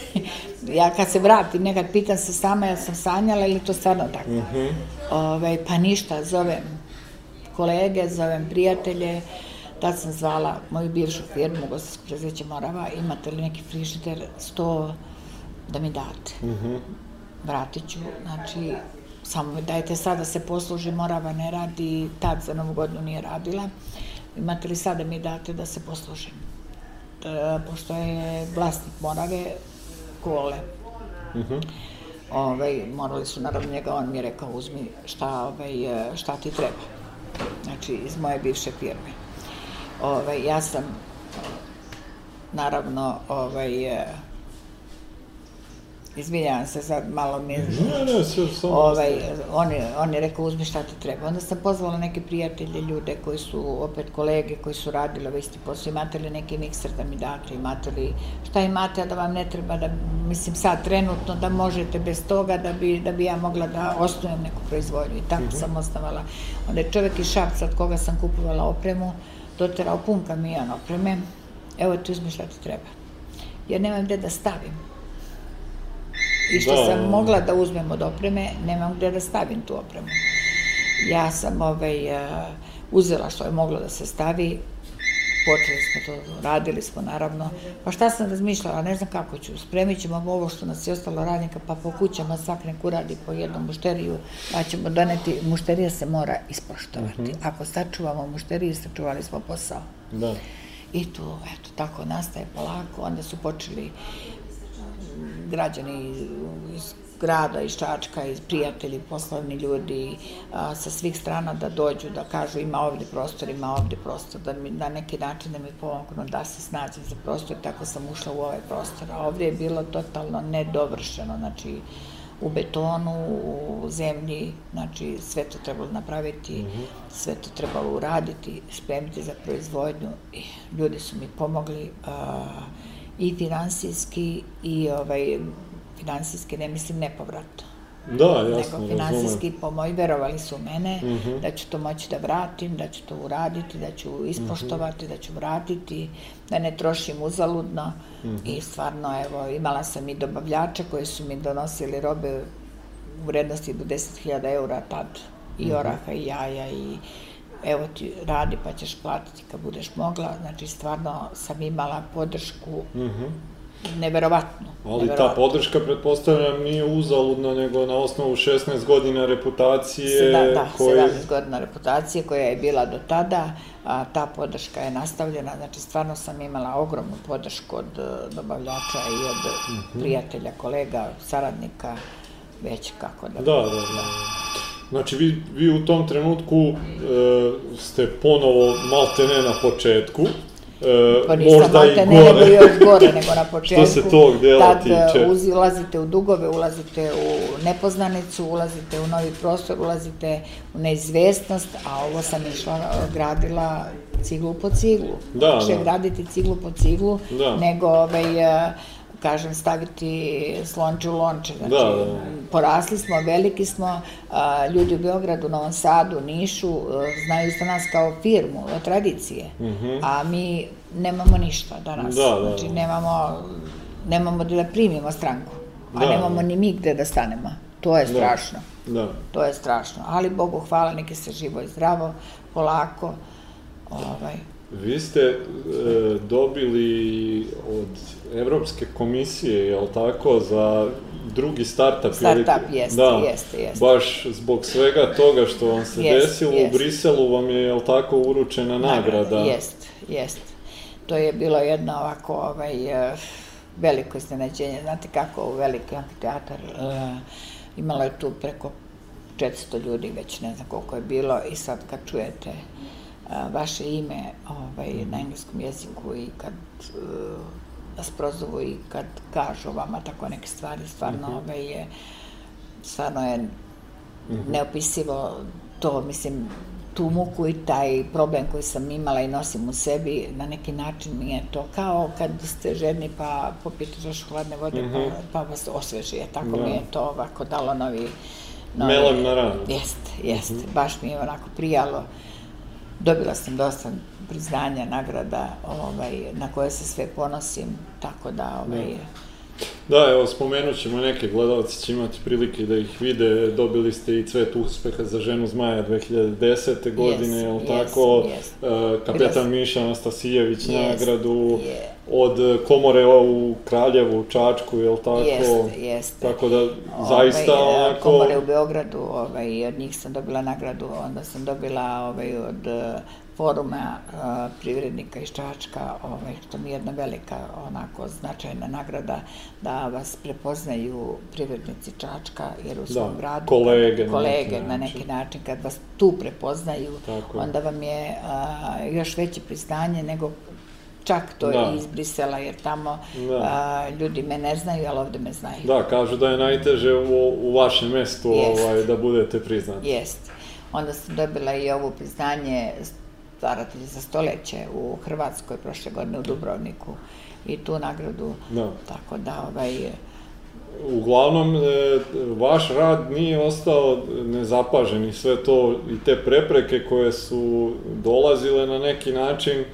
ja kad se vratim, nekad pitam se sama, ja sam sanjala ili to stvarno tako. Mm -hmm. Ove, pa ništa, zovem kolege, zovem prijatelje, Tad sam zvala moju bivšu firmu, Gostinsko prezeće Morava, imate li neki frižider, sto da mi date. Mhm. Vratit ću, znači, samo dajte sad da se posluži, Morava ne radi, tad za novu godinu nije radila. Imate li sad da mi date da se poslužim? E, pošto je vlasnik Morave, Kole. Mhm. Ovaj, morali su naravno njega, on mi je rekao uzmi šta, ovaj, e, šta ti treba. Znači, iz moje bivše firme. Ovaj, ja sam, naravno, ovaj, izvinjavam se sad, malo mi je Ne, ne, sve samo... ovaj, on, je, on je rekao uzmi šta ti treba. Onda sam pozvala neke prijatelje, ljude koji su opet kolege, koji su radili ovaj isti posao, imate li neki mikser da mi date, imate li, šta imate, a da vam ne treba, da, mislim sad trenutno da možete bez toga da bi, da bi ja mogla da osnujem neku proizvodnju. I tako sam osnovala. Onda je čovek iz Šapca od koga sam kupovala opremu, doterao pun kamion opreme, evo ti uzmi šta ti treba. Jer nemam gde da stavim i što Da. sam mogla da uzmem od opreme, nemam gde da stavim tu opremu. Ja sam ovaj, uh, uzela što je moglo da se stavi, počeli smo to, radili smo naravno, pa šta sam razmišljala, ne znam kako ću, spremit ćemo ovo što nas je ostalo radnika, pa po kućama svak nek uradi po jednom mušteriju, pa ćemo doneti, mušterija se mora ispoštovati. Ako sačuvamo mušteriju, sačuvali smo posao. Da. I tu, eto, tako nastaje polako, onda su počeli građani iz grada, iz Čačka, iz prijatelji, poslovni ljudi a, sa svih strana da dođu, da kažu ima ovde prostor, ima ovde prostor, da mi na neki način da mi pomognu da se snađem za prostor, tako sam ušla u ovaj prostor. A ovde je bilo totalno nedovršeno, znači u betonu, u zemlji, znači sve to trebalo napraviti, sve to trebalo uraditi, spremiti za proizvodnju. I ljudi su mi pomogli a, i finansijski i ovaj, finansijski, ne mislim nepovratno, Da, jasno, nego finansijski pomoć, verovali su mene, da ću to moći da vratim, da ću to uraditi, da ću ispoštovati, da ću vratiti, da ne trošim uzaludno. I stvarno, evo, imala sam i dobavljača koji su mi donosili robe u vrednosti do 10.000 eura tad, i oraha, i jaja, i evo ti radi pa ćeš platiti kad budeš mogla, znači stvarno sam imala podršku neverovatnu. Ali ta neverovatnu. podrška, pretpostavljam, nije uzaludna, nego na osnovu 16 godina reputacije Seda, da, koje... 17 godina reputacije koja je bila do tada, a ta podrška je nastavljena, znači stvarno sam imala ogromnu podršku od e, dobavljača i od Mhm. prijatelja, kolega, saradnika, već kako da... Da, da, da. Znači, vi, vi u tom trenutku e, ste ponovo maltene na početku, e, Pa nisam možda i ne, nego gore. još gore nego na početku. se tog dela Tad tiče. e, uz, ulazite u dugove, ulazite u nepoznanicu, ulazite u novi prostor, ulazite u neizvestnost, a ovo sam išla, gradila ciglu po ciglu. Da, je da. graditi ciglu po ciglu, Da. nego ovaj, e, kažem, staviti slonče u lonče. Znači, Da, da. porasli smo, veliki smo, a, ljudi u Beogradu, Novom Sadu, Nišu, e, znaju za nas kao firmu od tradicije, a mi nemamo ništa danas. Da, da, znači, da. nemamo, nemamo da primimo stranku, a Da, nemamo da. ni mi gde da stanemo. To je strašno. Da. To je strašno. Ali Bogu hvala, neke se živo i zdravo, polako. Ovaj, Vi ste e, dobili od Evropske komisije, jel tako, za drugi startup? ili- Startup, jeste, da, jeste, jeste. Baš zbog svega toga što vam se Jest, desilo jest. u Briselu vam je, jel tako, uručena nagrada? Jest, jest. To je bilo jedno ovako ovaj, eh, veliko iznenađenje. Znate kako u veliki amfiteatar eh, imalo je tu preko 400 ljudi, već ne znam koliko je bilo i sad kad čujete eh, vaše ime ovaj, na engleskom jeziku i kad eh, vas prozovu i kad kažu vama tako neke stvari, stvarno ovaj, je stvarno je neopisivo to, mislim, tu muku i taj problem koji sam imala i nosim u sebi, na neki način mi je to kao kad ste žedni pa popijete čašu hladne vode pa, pa vas osveži, tako Da. mi je to ovako dalo novi... Melem na ranu. Jeste, jeste, baš mi je onako prijalo. Dobila sam dosta priznanja, nagrada, ovaj, na koje se sve ponosim, tako da, ovaj, Da, evo, spomenut ćemo neke gledalci će imati prilike da ih vide, dobili ste i cvet uspeha za ženu zmaja 2010. godine, jel yes, tako, yes. Uh, kapetan Miša Anastasijević Yes, nagradu, je. Od komore u Kraljevu, Čačku, jel tako? Jeste, jeste. Tako da, zaista ovaj, onako... Komore u Beogradu, ovaj, od njih sam dobila nagradu, onda sam dobila ovaj, od eh, foruma uh, privrednika iz Čačka, ovaj, što mi je jedna velika, onako, značajna nagrada, da vas prepoznaju privrednici Čačka, jer u svom Da, radu... kolege na kolege neki na način. neki način, kad vas tu prepoznaju, Tako je. onda vam je uh, još veće priznanje nego čak to Da. iz Brisela, jer tamo Da. a, ljudi me ne znaju, ali ovde me znaju. Da, kažu da je najteže u, u vašem mestu Jest. ovaj, da budete priznati. Jest. Onda sam dobila i ovo priznanje staratelj za stoleće u Hrvatskoj prošle godine u Dubrovniku i tu nagradu. Da. Tako da, ovaj, Uglavnom, e, vaš rad nije ostao nezapažen i sve to i te prepreke koje su dolazile na neki način,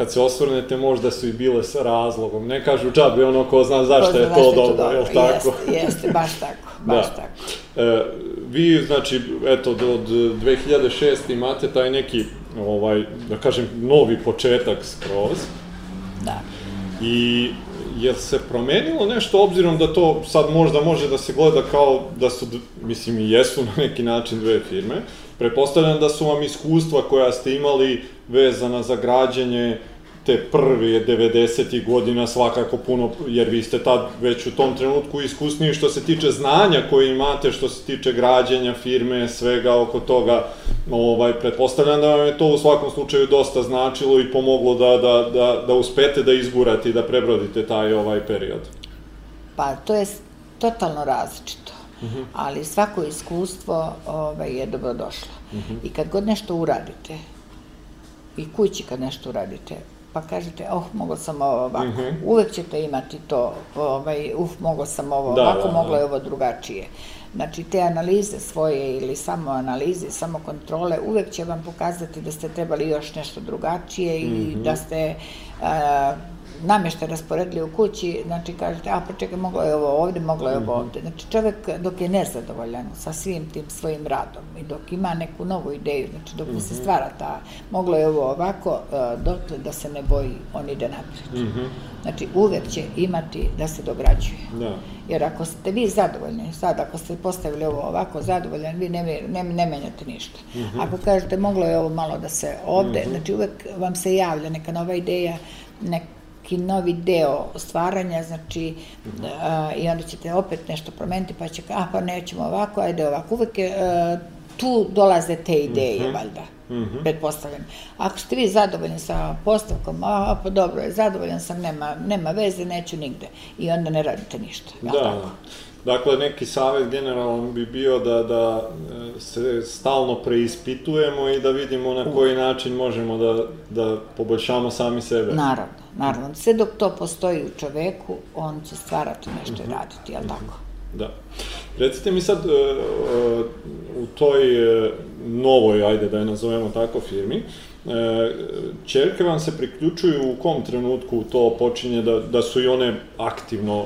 kad se osvrnete, možda su i bile sa razlogom. Ne kažu džabe ono ko zna zašto je Ko zna to dobro, jel tako? Jeste, jeste, baš tako, baš Da. tako. E, vi, znači, eto, do, od 2006. imate taj neki, ovaj, da kažem, novi početak skroz. Da. I je se promenilo nešto obzirom da to sad možda može da se gleda kao da su, mislim i jesu na neki način dve firme. Pretpostavljam da su vam iskustva koja ste imali vezana za građenje te prve 90. godina svakako puno, jer vi ste tad već u tom trenutku iskusniji što se tiče znanja koje imate, što se tiče građenja firme, svega oko toga, ovaj, pretpostavljam da vam je to u svakom slučaju dosta značilo i pomoglo da, da, da, da uspete da izgurate i da prebrodite taj ovaj period. Pa to je totalno različito. Ali svako iskustvo ovaj, je dobrodošlo. I kad god nešto uradite, i kući kad nešto uradite, pa kažete, oh, mogla sam ovo ovako. Uvek ćete imati to, ovaj, uf, mogla sam ovo Da, ovako, da, moglo da. je ovo drugačije. Znači, te analize svoje ili samo analize, samo kontrole, uvek će vam pokazati da ste trebali još nešto drugačije i da ste a, namještaj rasporedili u kući, znači kažete, a pa čekaj, moglo je ovo ovde, moglo je ovo ovde. Znači čovek dok je nezadovoljan sa svim tim svojim radom i dok ima neku novu ideju, znači dok mu se stvara ta, moglo je ovo ovako, e, dotle da se ne boji, on ide napred. Znači uvek će imati da se dograđuje. Da. Jer ako ste vi zadovoljni, sad ako ste postavili ovo ovako zadovoljan, vi ne, ne, ne menjate ništa. Ako kažete moglo je ovo malo da se ovde, znači uvek vam se javlja neka nova ideja, neki novi deo stvaranja, znači a, i onda ćete opet nešto promeniti, pa će, a pa nećemo ovako, ajde ovako. Uvek je, a, tu dolaze te ideje, valjda, pretpostavljam. Ako ste vi zadovoljni sa postavkom, a, pa dobro zadovoljan sam, nema, nema veze, neću nigde. I onda ne radite ništa, Da, tako? Da. Dakle, neki savjet generalan bi bio da, da e, se stalno preispitujemo i da vidimo na koji način možemo da, da poboljšamo sami sebe. Naravno, naravno. Sve dok to postoji u čoveku, on će stvarati nešto i raditi, jel tako? Da. Recite mi sad, e, e, u toj novoj, ajde da je nazovemo tako, firmi, e, čerke vam se priključuju u kom trenutku to počinje da, da su i one aktivno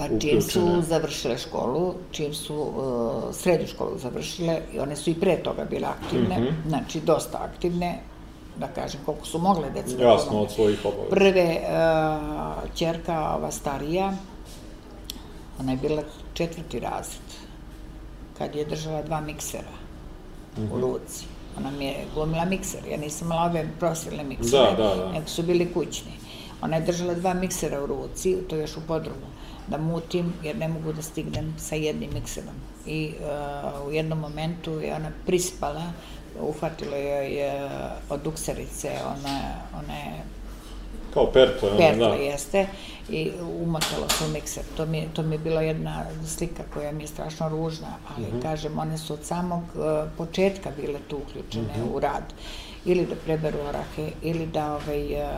Pa čim su uključene? završile školu, čim su uh, srednju školu završile, i one su i pre toga bile aktivne, Mhm. znači dosta aktivne, da kažem koliko su mogle deca da Jasno, od svojih obaveza. Prve uh, čerka, ova starija, ona je bila četvrti razred, kad je držala dva miksera Mhm. u ruci. Ona mi je glumila mikser, ja nisam imala ove profilne miksere, Da, da, da. nego su bili kućni. Ona je držala dva miksera u ruci, to još u podrumu, da mutim, jer ne mogu da stignem sa jednim mikserom. I uh, u jednom momentu je ona prispala, uhvatilo joj je od ukserice, ona, ona je Kao pertle, ono, perla da. jeste i umotalo se u mikser. To mi, to mi je bila jedna slika koja mi je strašno ružna, ali Mhm. kažem, one su od samog uh, početka bile tu uključene Mhm. u rad. Ili da preberu orahe, ili da ovaj, uh,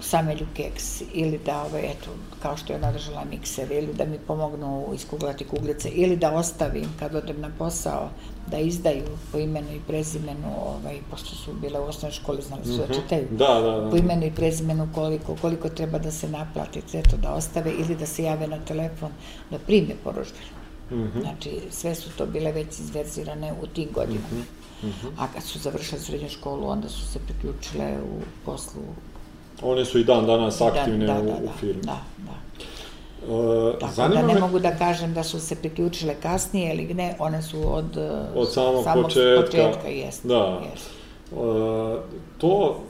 samelju keks ili da, ovaj, eto, kao što je ona držala mikser, ili da mi pomognu iskuglati kuglice, ili da ostavim kad odem na posao, da izdaju po imenu i prezimenu, ovaj, pošto su bile u osnovnoj školi, znali su da čitaju, Da, da, da. po imenu i prezimenu koliko, koliko treba da se naplati, eto, da ostave, ili da se jave na telefon, da prime poručbinu. Mhm. Znači, sve su to bile već izverzirane u tim godinama. Mhm, A kad su završile srednju školu, onda su se priključile u poslu One su i dan danas aktivne da, u, da, u da, firmi. Da, da. E, Tako zanima da ne me, mogu da kažem da su se priključile kasnije ili ne, one su od, eh, Od samog početka. početka jest, Da. jest. e, to,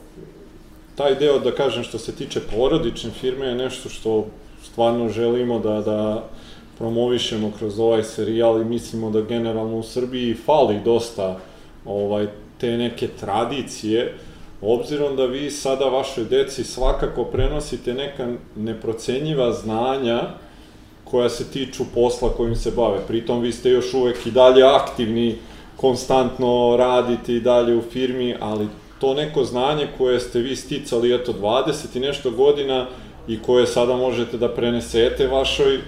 taj deo, da kažem, što se tiče porodične firme je nešto što stvarno želimo da, da promovišemo kroz ovaj serijal i mislimo da generalno u Srbiji fali dosta ovaj, te neke tradicije, obzirom da vi sada vašoj deci svakako prenosite neka neprocenjiva znanja koja se tiču posla kojim se bave. Pritom vi ste još uvek i dalje aktivni, konstantno radite i dalje u firmi, ali to neko znanje koje ste vi sticali, eto, 20 i nešto godina i koje sada možete da prenesete vašoj, e,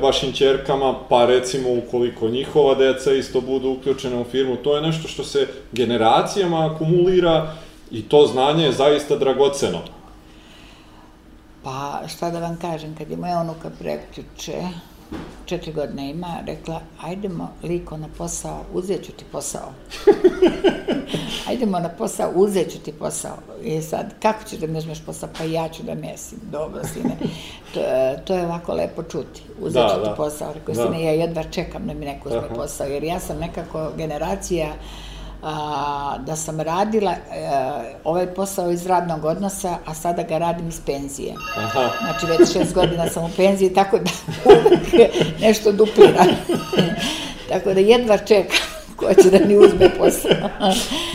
vašim ćerkama, pa recimo ukoliko njihova deca isto budu uključene u firmu, to je nešto što se generacijama akumulira i to znanje je zaista dragoceno. Pa, šta da vam kažem, kad je moja unuka prekjuče, četiri godine ima, rekla, ajdemo, liko, na posao, uzet ću ti posao. ajdemo na posao, uzet ću ti posao. I sad, kako ćeš da mi uzmeš posao? Pa ja ću da mesim. Dobro, sine. To, to je ovako lepo čuti. Uzet Da, ću ti da. posao. Rekao, Da. sine, ja jedva čekam da mi neko uzme Aha. posao, jer ja sam nekako generacija a, da sam radila e, ovaj posao iz radnog odnosa, a sada ga radim iz penzije. Aha. Znači, već šest godina sam u penziji, tako da nešto dupliram. tako da jedva čekam ko će da mi uzme posao.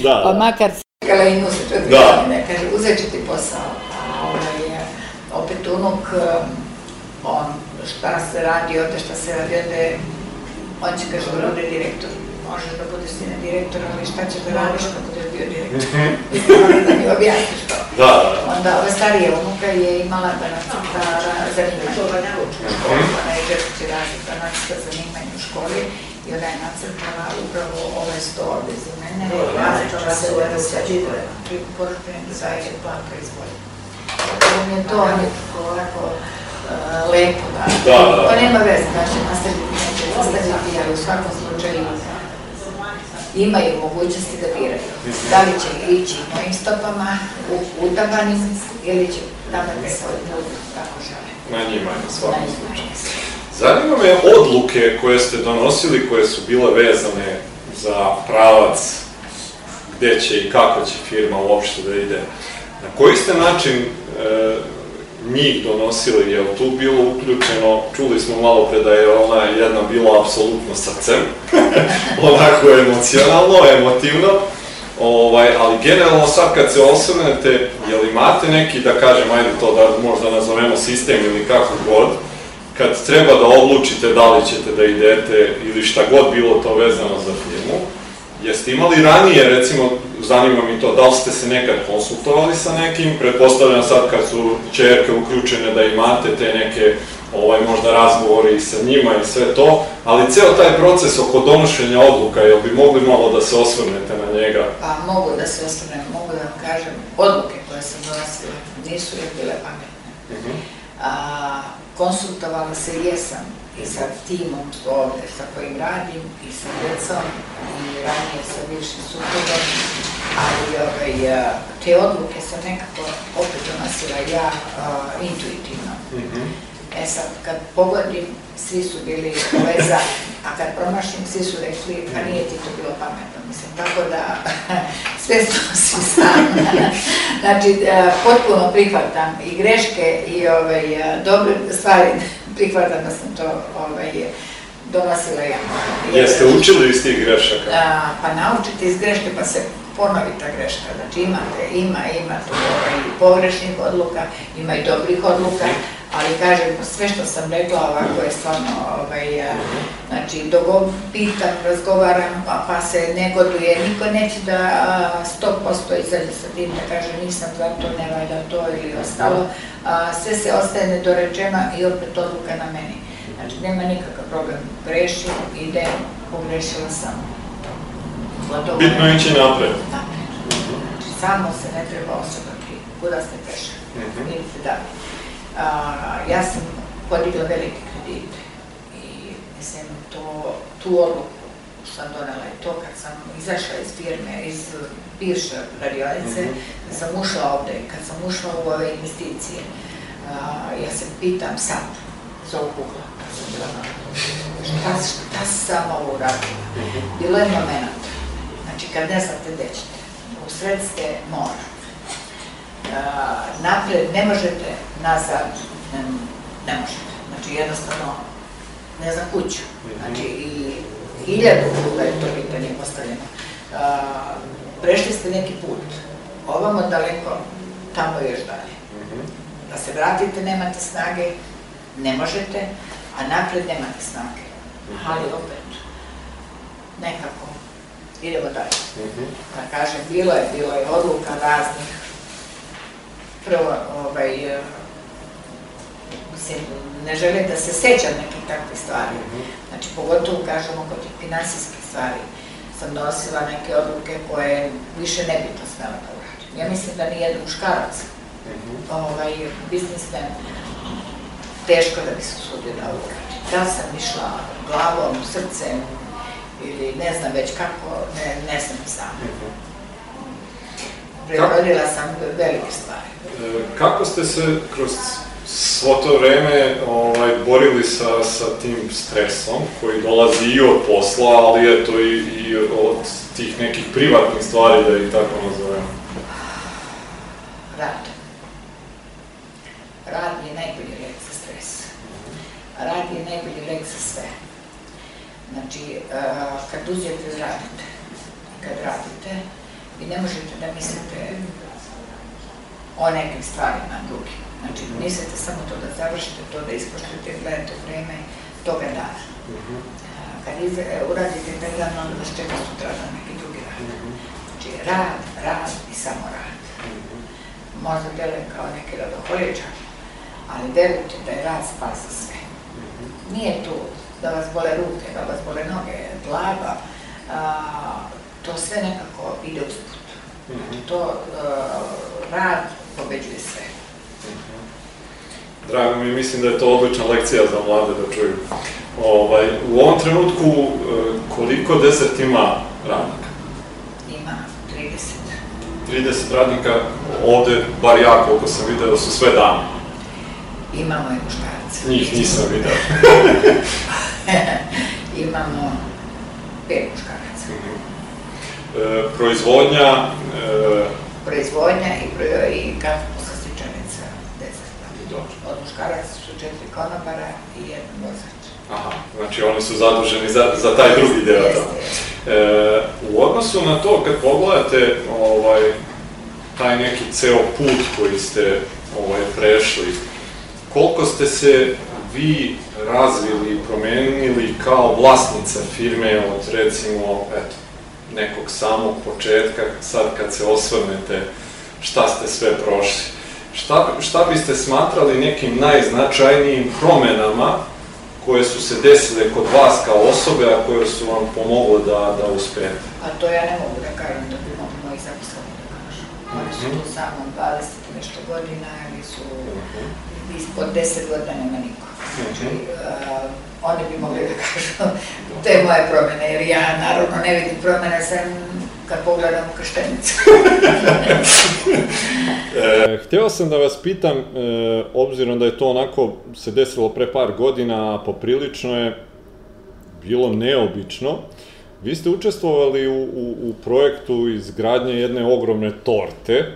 Da, pa da. makar Čekala i nju se četiri Da. godine, kaže, uzet ću ti posao. A ovaj, e, opet unuk, e, on, šta se radi ovde, šta se radi ovde, on će, kaže, bude direktor. Možeš da budeš sine direktor, ali šta ćeš da radiš kad budeš bio direktor? Moraš da mi objasniš to. Da, da. Onda ova starija unuka je imala da nacrta zanimanje u školi, ona je četvrći razred da nacrta zanimanje u školi i ona je nacrtala upravo ovaj sto ovde za mene, nacrtala se da se pri poručenju da je plan proizvodnje. Tako mi je to nekako ovako lepo da, Da, da. pa nema veze, znači nastaviti neće nastaviti, ali u svakom slučaju imaju mogućnosti da biraju. Da li će ići mojim stopama, u utabanim, ili će tabati svoj put kako žele. Na njima je svakom slučaju. Zanima me odluke koje ste donosili, koje su bile vezane za pravac gde će i kako će firma uopšte da ide. Na koji ste način e, njih donosili, je li tu bilo uključeno, čuli smo malo pre da je ona jedna bila apsolutno srcem, onako emocionalno, emotivno, ovaj, ali generalno sad kad se osvrnete, je li imate neki, da kažem, ajde to da možda nazovemo sistem ili kako god, kad treba da odlučite da li ćete da idete ili šta god bilo to vezano za firmu, jeste imali ranije, recimo, zanima mi to, da li ste se nekad konsultovali sa nekim, pretpostavljam sad kad su čerke uključene da imate te neke ovaj, možda razgovori sa njima i sve to, ali ceo taj proces oko donošenja odluka, jel bi mogli malo da se osvrnete na njega? Pa mogu da se ostanem, mogu da vam kažem, odluke koje sam donosila nisu je bile pametne. A, konsultovala se jesam i sa timom ovde sa kojim radim i sa djecom i ranije sa bivšim suprugom, ali ovaj, a, te odluke sam nekako opet donosila ja a, intuitivno. E sad, kad pogodim, svi su bili ovaj za, a kad promašim, svi su rekli, pa nije ti to bilo pametno, mislim, tako da sve snosim sam. znači, e, potpuno prihvatam i greške i ovaj, e, dobre stvari, prihvatam da sam to ovaj, donosila ja. Jeste učili iz tih grešaka? A, pa naučite iz greške pa se ponovi ta greška. Znači imate, ima, ima tu ovaj, pogrešnih odluka, ima i dobrih odluka, Ali kažem, sve što sam rekla ovako je stvarno, ovaj, znači, dogo, pitam, razgovaram, pa, pa se negoduje, niko neće da a, 100% izađe sa tim, da kaže nisam za to, ne valja to ili ostalo. A, sve se ostaje nedorečeno i opet odluka na meni. Znači, nema nikakav problem. Grešim, idem, pogrešila sam. Bitno ići napred. Napred. Znači, samo se ne treba osvrnuti kuda ste prešli. Mhm. Idite dalje. Ja sam podigla velike kredite i mislim to, tu odluku sam donela i to kad sam izašla iz firme, iz bivše radionice, Mhm. kad sam ušla ovde, kad sam ušla u ove investicije, ja se pitam sad, za kad sam bila šta, šta sam ovo uradila? Bilo je moment, znači kad ne znate gde ćete, u sred ste mora, napred ne možete, nazad ne, možete. Znači jednostavno, ne znam kuću. Znači i hiljadu puta je to pitanje postavljeno. A, prešli ste neki put, ovamo daleko, tamo još dalje. Mhm. Da se vratite, nemate snage, ne možete, a napred nemate snage. Ali opet, nekako, idemo dalje. Mhm. Da kažem, bilo je, bilo je odluka raznih. Prvo, ovaj, eh, mislim, ne želim da se sećam nekih takvih stvari. Znači, pogotovo, kažemo, kod tih finansijskih stvari sam nosila neke odluke koje više ne bi to smela da uradim. Ja mislim da ni jedan muškarac, Mhm. ovaj, biznismen, teško da bi se usudio da uradi. Da sam išla glavom, srcem, ili ne znam već kako, ne, ne znam sama. Mhm. Prerodila sam velike stvari. E, Kako ste se kroz svo to vreme ovaj, borili sa, sa tim stresom koji dolazi i od posla, ali eto i, i od tih nekih privatnih stvari, da ih tako nazovemo? Rad. Rad je najbolji lek za stres. Rad je najbolji lek za sve. Znači, uh, kad uzete radite, kad radite, vi ne možete da mislite o nekim stvarima drugim. Znači, mislite samo to da završite, to da ispoštujete, gledate vreme toga dana. Mhm. Kad iz, e, uradite taj dan, onda vas čeka sutra na neki drugi rad. Znači, rad, rad i samo rad. Možda deluje kao neki radoholičan, ali verujte da je rad spasa sve. Nije tu da vas bole ruke, da vas bole noge, glava, to sve nekako ide usput. Znači, to a, rad pobeđuje sve. Drago mi mislim da je to odlična lekcija za mlade da čuju. Ovaj, u ovom trenutku e, koliko desert ima radnika? Ima 30. 30 radnika, ovde, bar ja koliko sam video, su sve dame. Imamo i muškarce. Njih nisam video. Imamo pet proizvodnja, e, Proizvodnja i, i dezerta. Dobro. Od muškaraca su četiri konobara i jedan vozač. aha, znači oni su zaduženi za, za taj drugi deo. Jeste, Da. E, u odnosu na to, kad pogledate ovaj, taj neki ceo put koji ste ovaj, prešli, koliko ste se vi razvili i promenili kao vlasnica firme od recimo, eto, nekog samog početka, sad kad se osvrnete šta ste sve prošli. Šta, šta biste smatrali nekim najznačajnijim promenama koje su se desile kod vas kao osobe, a koje su vam pomogle da, da uspete? A to ja ne mogu da kažem da bi mogu moji zaposleni da kažu. Oni su tu samo 20 i nešto godina ili su ispod 10 godina nema niko. Znači, uh, oni bi mogli da kažu te moje promene, jer ja naravno ne vidim promene sem kad pogledam u krštenicu. E, hteo sam da vas pitam, e, obzirom da je to onako se desilo pre par godina, a poprilično je bilo neobično, vi ste učestvovali u, u, u projektu izgradnje jedne ogromne torte.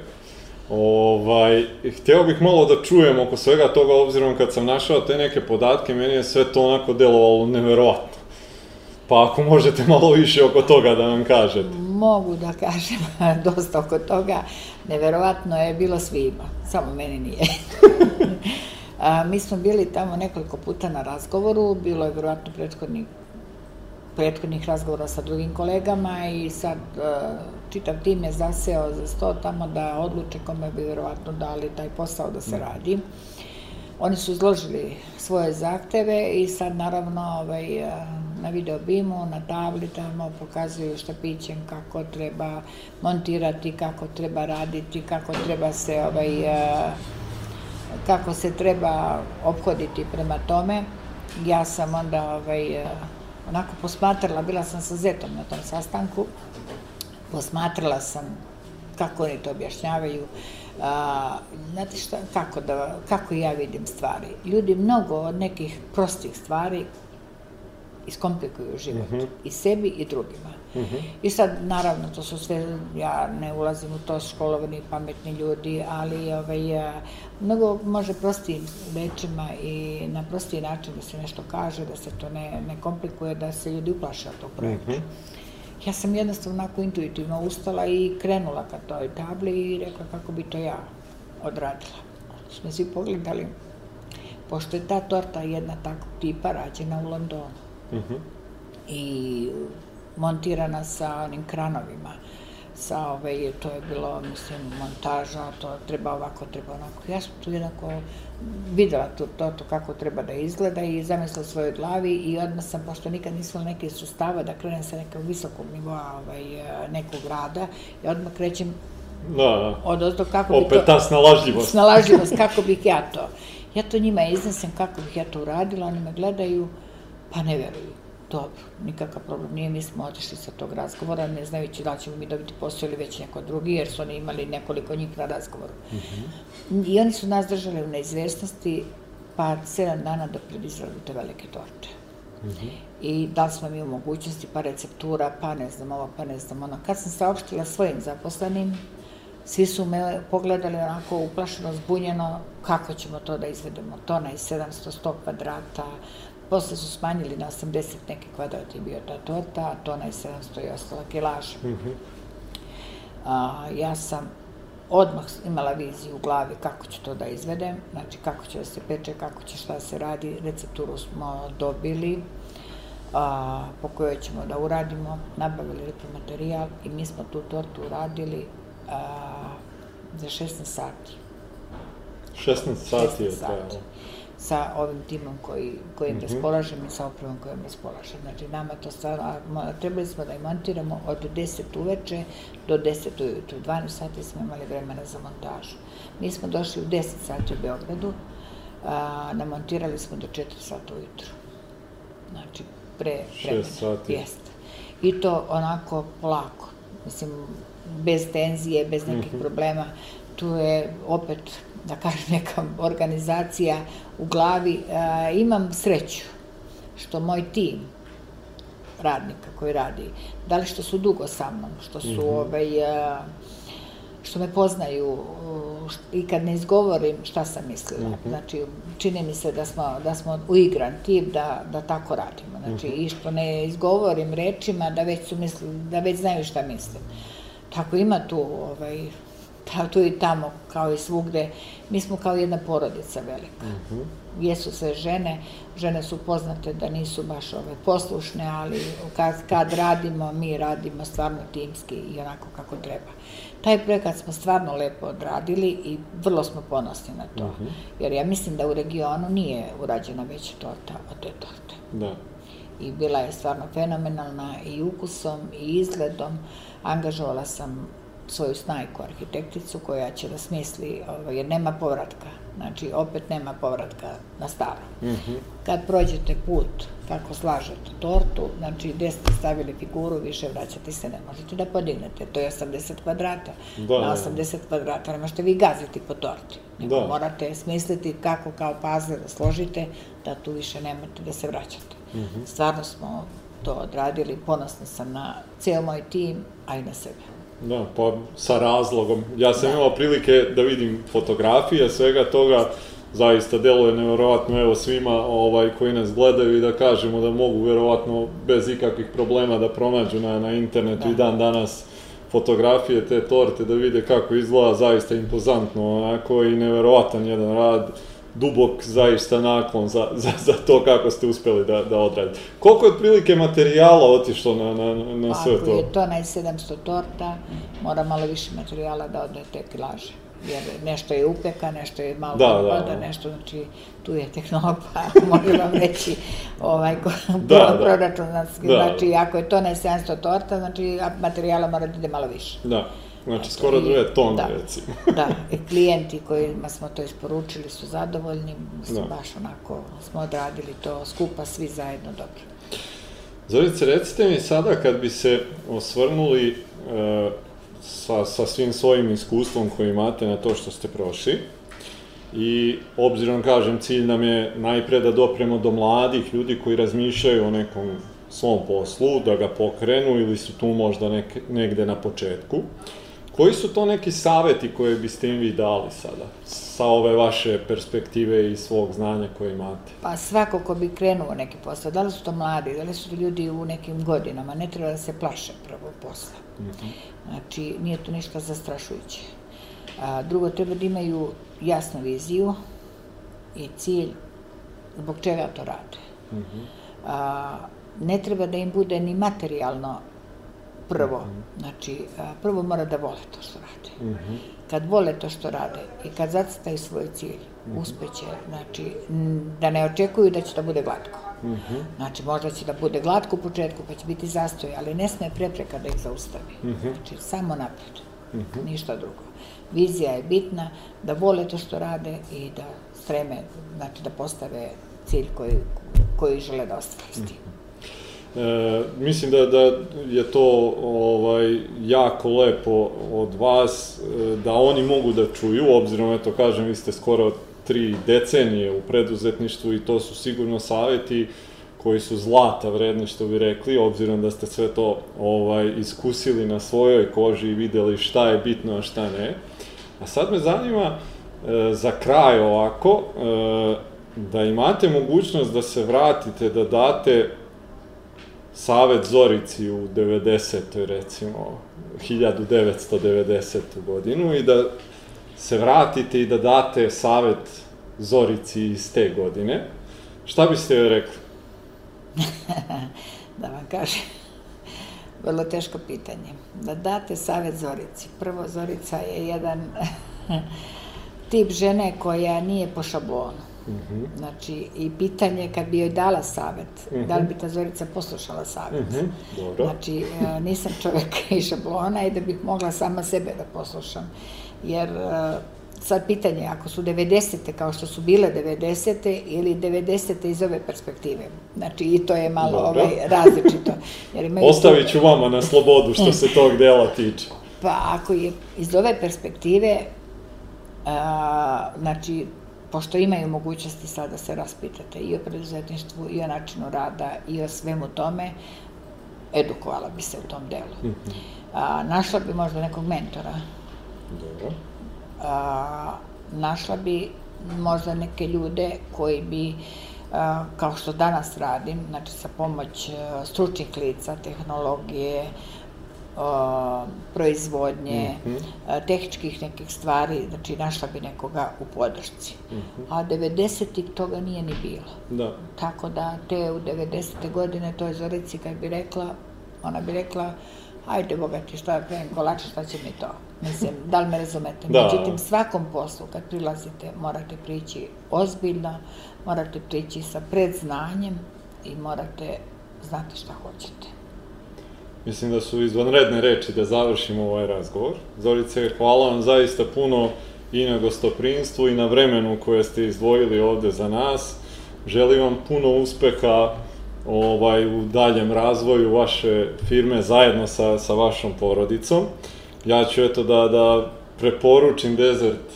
Ovaj, hteo bih malo da čujem oko svega toga, obzirom kad sam našao te neke podatke, meni je sve to onako delovalo neverovatno. Pa ako možete malo više oko toga da nam kažete. Mogu da kažem dosta oko toga. Neverovatno je bilo svima, samo meni nije. A, mi smo bili tamo nekoliko puta na razgovoru, bilo je vjerojatno prethodnih prethodnih razgovora sa drugim kolegama i sad uh, čitav tim je zaseo za sto tamo da odluče kome bi vjerovatno dali taj posao da se mm. radi. Oni su izložili svoje zahteve i sad naravno ovaj, na video bimu, na tabli tamo pokazuju štapićem kako treba montirati, kako treba raditi, kako treba se ovaj, kako se treba obhoditi prema tome. Ja sam onda ovaj, onako posmatrala, bila sam sa Zetom na tom sastanku, posmatrala sam kako oni to objašnjavaju, a, znate šta, kako, da, kako ja vidim stvari. Ljudi mnogo od nekih prostih stvari iskomplikuju život. Mm -hmm. I sebi i drugima. Mm -hmm. I sad, naravno, to su sve, ja ne ulazim u to školovani, pametni ljudi, ali ovaj, mnogo može prostijim rečima i na prostiji način da se nešto kaže, da se to ne, ne komplikuje, da se ljudi uplaše od tog projekta. Mm -hmm. Ja sam jednostavno onako intuitivno ustala i krenula ka toj tabli i rekla kako bi to ja odradila. Smo svi pogledali, pošto je ta torta jedna takvog tipa rađena u Londonu. Mm -hmm. I montirana sa onim kranovima sa ovaj, to je bilo, mislim, montaža, to treba ovako, treba onako. Ja sam tu jednako videla tu, to, to kako treba da izgleda i zamislila svojoj glavi i odmah sam, pošto nikad nisam neke sustava, da krenem sa nekog visokog nivoa ovaj, nekog rada i odmah krećem da, da. od ozdo kako Opet bi to... Opet ta snalažljivost. Snalažljivost, kako bih ja to. Ja to njima iznesem kako bih ja to uradila, oni me gledaju, pa ne veruju dobro, nikakav problem nije, mi smo otišli sa tog razgovora, ne znajući da ćemo mi dobiti posao ili već neko drugi, jer su oni imali nekoliko njih na razgovoru. Mm -hmm. I oni su nas držali u neizvestnosti, pa sedam dana do pred izradu te velike torte. Mm -hmm. I da smo mi u mogućnosti, pa receptura, pa ne znam ovo, pa ne znam ono. Kad sam saopštila svojim zaposlenim, svi su me pogledali onako uplašeno, zbunjeno, kako ćemo to da izvedemo. Tona i 700-100 kvadrata, Posle su smanjili na 80 neki kvadrat je bio ta torta, a tona je 700 i ostala kilaža. Mm -hmm. a, ja sam odmah imala viziju u glavi kako ću to da izvedem, znači kako će da se peče, kako će šta se radi, recepturu smo dobili, a, po kojoj ćemo da uradimo, nabavili materijal i mi smo tu tortu uradili a, za 16 sati. 16 sati 16 je to sa ovim timom koji, kojim mm -hmm. raspolažem i sa opremom kojim raspolažem. Znači, nama to stvarno, trebali smo da je montiramo od 10 uveče do 10 ujutru. 12 sati smo imali vremena za montažu. Mi smo došli u 10 sati u Beogradu, a, namontirali smo do 4 sata ujutru. Znači, pre, pre 6 sati. Jeste. I to onako polako. Mislim, bez tenzije, bez nekih mm -hmm. problema. Tu je opet da kažem, neka organizacija u glavi. E, imam sreću što moj tim radnika koji radi, da li što su dugo sa mnom, što su mm -hmm. ovaj, e, što me poznaju i kad ne izgovorim šta sam mislila. Mm -hmm. Znači, čini mi se da smo, da smo uigran tim da, da tako radimo. Znači, mm -hmm. i što ne izgovorim rečima da već su misli, da već znaju šta mislim. Tako ima tu ovaj, ta, tu i tamo, kao i svugde, mi smo kao jedna porodica velika. Mm -hmm. Jesu sve žene, žene su poznate da nisu baš ove poslušne, ali kad, kad radimo, mi radimo stvarno timski i onako kako treba. Taj projekat smo stvarno lepo odradili i vrlo smo ponosni na to. Mm -hmm. Jer ja mislim da u regionu nije urađena veća torta od te torte. Da. I bila je stvarno fenomenalna i ukusom i izgledom. Angažovala sam svoju snajku arhitekticu koja će da smisli, ovaj, jer nema povratka. Znači, opet nema povratka na staro. Mm -hmm. Kad prođete put kako slažete tortu, znači gde ste stavili figuru, više vraćati se ne možete da podignete. To je 80 kvadrata. Da, na 80 da. kvadrata ne možete vi gaziti po torti. Nego da. morate smisliti kako kao pazle da složite, da tu više nemate da se vraćate. Mm -hmm. Stvarno smo to odradili, ponosna sam na ceo moj tim, a i na sebe. Da, pa sa razlogom. Ja sam da. imao prilike da vidim fotografije svega toga, zaista deluje nevjerovatno evo svima ovaj koji nas gledaju i da kažemo da mogu verovatno bez ikakvih problema da pronađu na, na internetu da. i dan danas fotografije te torte da vide kako izgleda zaista impozantno onako i neverovatan jedan rad dubok zaista naklon za, za, za to kako ste uspeli da, da odradite. Koliko je otprilike materijala otišlo na, na, na sve Ako to? je to naj 700 torta, mora malo više materijala da ode te kilaže. Jer nešto je upeka, nešto je malo Da, da, da, da, da. nešto, znači, tu je tehnolog, pa mogu vam reći, ovaj, ko, Da, da. Da. znači, ako je to naj 700 torta, znači, materijala mora da ide malo više. Da, znači skoro dve tone da. recimo. Da, i klijenti kojima smo to isporučili su zadovoljni, mislim, Da. baš onako smo odradili to skupa svi zajedno dobro. Zorice, recite mi sada kad bi se osvrnuli e, sa, sa svim svojim iskustvom koji imate na to što ste prošli, i obzirom, kažem, cilj nam je najpre da dopremo do mladih ljudi koji razmišljaju o nekom svom poslu, da ga pokrenu ili su tu možda nek, negde na početku. Koji su to neki saveti koje biste im vi dali sada, sa ove vaše perspektive i svog znanja koje imate? Pa svako ko bi krenuo neki posao, da li su to mladi, da li su to ljudi u nekim godinama, ne treba da se plaše prvo posla. Znači, nije to ništa zastrašujuće. A, drugo, treba da imaju jasnu viziju i cilj zbog čega to rade. A, ne treba da im bude ni materijalno prvo. Znači, a, prvo mora da vole to što rade. Kad vole to što rade i kad zacitaju svoj cilj, uspeće, znači, da ne očekuju da će to bude glatko. Znači, možda će da bude glatko u početku, pa će biti zastoj, ali ne sme prepreka da ih zaustavi. Znači, samo napred, ništa drugo. Vizija je bitna, da vole to što rade i da streme, znači da postave cilj koji, koji žele da ostvare s tim. E, mislim da, da je to ovaj, jako lepo od vas, e, da oni mogu da čuju, obzirom, eto, kažem, vi ste skoro tri decenije u preduzetništvu i to su sigurno saveti koji su zlata vredni, što bi rekli, obzirom da ste sve to ovaj, iskusili na svojoj koži i videli šta je bitno, a šta ne. A sad me zanima, e, za kraj ovako, e, da imate mogućnost da se vratite, da date Savet Zorici u 90. recimo 1990. godinu i da se vratite i da date savet Zorici iz te godine, šta biste joj rekli? da vam kažem. Vrlo teško pitanje. Da date savjet Zorici. Prvo, Zorica je jedan tip žene koja nije po šablonu. Znači, i pitanje kad bi joj dala savet, da li bi ta Zorica poslušala savet. Mhm, dobro. Znači, e, nisam čovek iz šablona i da bih mogla sama sebe da poslušam. Jer e, sad pitanje, ako su 90. kao što su bile 90. ili 90. iz ove perspektive. Znači, i to je malo Dobro. ovaj, različito. Jer imaju Ostavit ću vama na slobodu što se tog dela tiče. Pa ako je iz ove perspektive, a, znači, pošto imaju mogućnosti sad da se raspitate i o preduzetništvu, i o načinu rada, i o svemu tome, edukovala bi se u tom delu. A, našla bi možda nekog mentora, Dobro. a, našla bi možda neke ljude koji bi, a, kao što danas radim, znači sa pomoć stručnih lica, tehnologije, proizvodnje, a, tehničkih nekih stvari, znači našla bi nekoga u podršci. A 90-ih toga nije ni bilo. Da. Tako da te u 90. godine toj Zorici kad bi rekla, ona bi rekla, ajde boga ti šta ja pravim kolače, šta će mi to? Mislim, da li me razumete? Da. Međutim, svakom poslu kad prilazite morate prići ozbiljno, morate prići sa predznanjem i morate znati šta hoćete. Mislim da su izvanredne reči da završimo ovaj razgovor. Zorice, hvala vam zaista puno i na gostoprinstvu i na vremenu koje ste izdvojili ovde za nas. Želim vam puno uspeha ovaj, u daljem razvoju vaše firme zajedno sa, sa vašom porodicom. Ja ću eto da, da preporučim Desert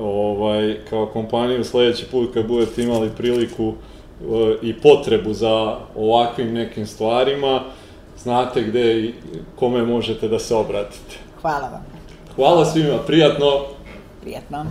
ovaj, kao kompaniju sledeći put kad budete imali priliku e, i potrebu za ovakvim nekim stvarima, znate gde i kome možete da se obratite. Hvala vam. Hvala svima, prijatno! Prijetno.